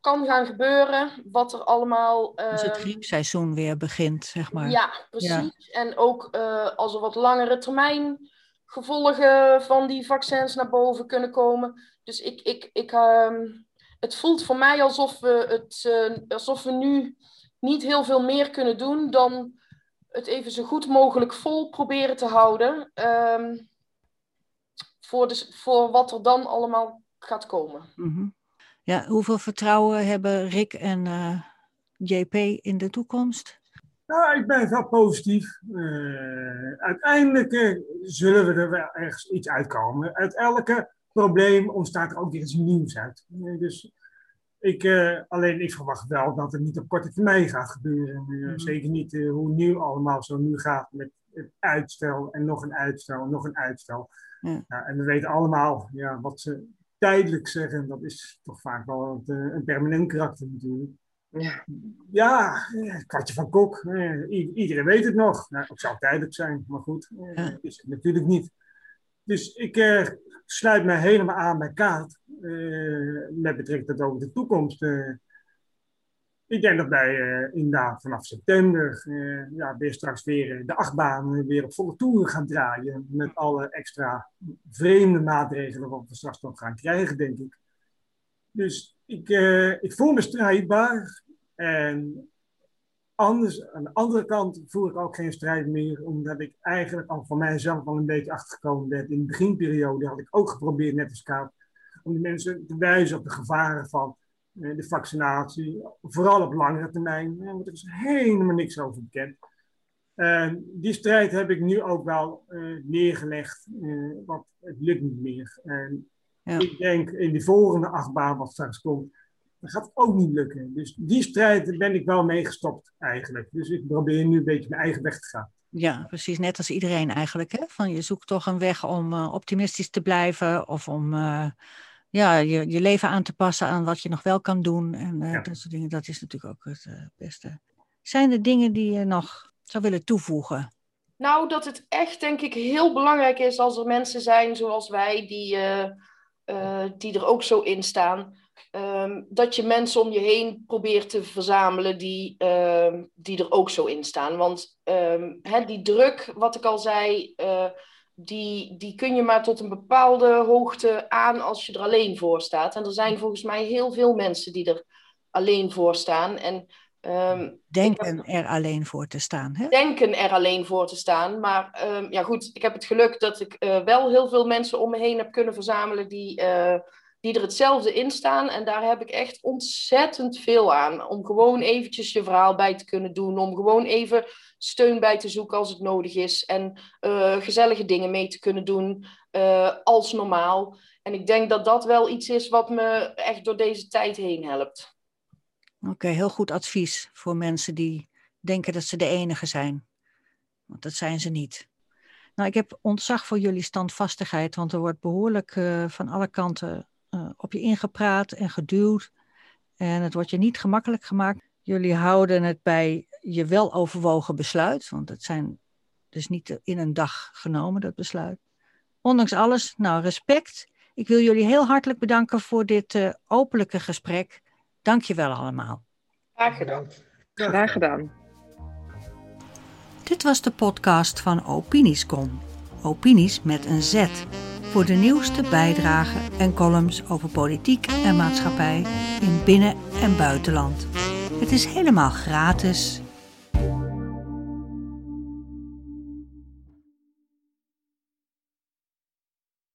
Speaker 2: kan gaan gebeuren, wat er allemaal...
Speaker 1: Uh, dus het griepseizoen weer begint, zeg maar.
Speaker 2: Ja, precies. Ja. En ook uh, als er wat langere termijn gevolgen van die vaccins naar boven kunnen komen. Dus ik, ik, ik, ehm, het voelt voor mij alsof we, het, uh, alsof we nu niet heel veel meer kunnen doen dan het even zo goed mogelijk vol proberen te houden. Ehm, voor, de, voor wat er dan allemaal gaat komen.
Speaker 1: Mhm. Ja, hoeveel vertrouwen hebben Rick en eh, JP in de toekomst?
Speaker 5: Nou, ik ben wel positief. Uh, uiteindelijk uh, zullen we er wel ergens iets uitkomen. Uit elke probleem ontstaat er ook weer iets nieuws uit. dus ik, alleen ik verwacht wel dat het niet op korte termijn gaat gebeuren. Mm Zeker niet hoe nu allemaal zo nu gaat met het uitstel en nog een uitstel en nog een uitstel. Ja. en we weten allemaal ja, wat ze tijdelijk zeggen, dat is toch vaak wel een, een permanent karakter natuurlijk. Ja, ja kwartje van kok. iedereen weet het nog. Nou, het zou tijdelijk zijn, maar goed, ja. is het natuurlijk niet. Dus ik eh, sluit me helemaal aan bij Kaat uh, met betrekking tot over de toekomst. Uh, ik denk dat wij uh, inderdaad vanaf september uh, ja, weer straks weer de achtbaan weer op volle toeren gaan draaien. Met alle extra vreemde maatregelen wat we straks nog gaan krijgen, denk ik. Dus ik, uh, ik voel me strijdbaar. En anders, aan de andere kant voel ik ook geen strijd meer, omdat ik eigenlijk al van mijzelf al een beetje achtergekomen ben. In de beginperiode had ik ook geprobeerd, net als Kaat, om de mensen te wijzen op de gevaren van eh, de vaccinatie, vooral op langere termijn. er is helemaal niks over bekend. die strijd heb ik nu ook wel uh, neergelegd, want het lukt niet meer. Ja. ik denk in de volgende achtbaan wat straks komt, dat gaat ook niet lukken. Dus die strijd ben ik wel meegestopt eigenlijk. Dus ik probeer nu een beetje mijn eigen weg te gaan.
Speaker 1: Ja, precies. Net als iedereen eigenlijk. Hè? Van je zoekt toch een weg om optimistisch te blijven of om ja, je, je leven aan te passen aan wat je nog wel kan doen. En uh, dat soort dingen, dat is natuurlijk ook het uh, beste. Zijn er dingen die je nog zou willen toevoegen?
Speaker 2: Nou, dat het echt denk ik heel belangrijk is als er mensen zijn zoals wij die, uh, die er ook zo in staan. Um, dat je mensen om je heen probeert te verzamelen die, uh, die er ook zo in staan. Want hè, die druk, wat ik al zei, die, die kun je maar tot een bepaalde hoogte aan als je er alleen voor staat. En er zijn volgens mij heel veel mensen die er alleen voor staan. En, um,
Speaker 1: denken er alleen voor te staan. Hè?
Speaker 2: Denken er alleen voor te staan. Maar um, ja, goed, ik heb het geluk dat ik uh, wel heel veel mensen om me heen heb kunnen verzamelen die, uh, die er hetzelfde in staan. En daar heb ik echt ontzettend veel aan. Om gewoon eventjes je verhaal bij te kunnen doen. Om gewoon even steun bij te zoeken als het nodig is. En uh, gezellige dingen mee te kunnen doen als normaal. En ik denk dat dat wel iets is wat me echt door deze tijd heen helpt.
Speaker 1: Oké, heel goed advies voor mensen die denken dat ze de enige zijn. Want dat zijn ze niet. Nou, ik heb ontzag voor jullie standvastigheid, want er wordt behoorlijk uh, van alle kanten uh, op je ingepraat en geduwd. En het wordt je niet gemakkelijk gemaakt. Jullie houden het bij je wel overwogen besluit, want het zijn dus niet in een dag genomen, dat besluit. Ondanks alles, nou respect. Ik wil jullie heel hartelijk bedanken voor dit uh, openlijke gesprek. Dank je wel allemaal.
Speaker 2: Graag gedaan.
Speaker 4: Graag gedaan.
Speaker 1: Dit was de podcast van Opiniescom. Opinies met een Z. Voor de nieuwste bijdragen en columns over politiek en maatschappij in binnen- en buitenland. Het is helemaal gratis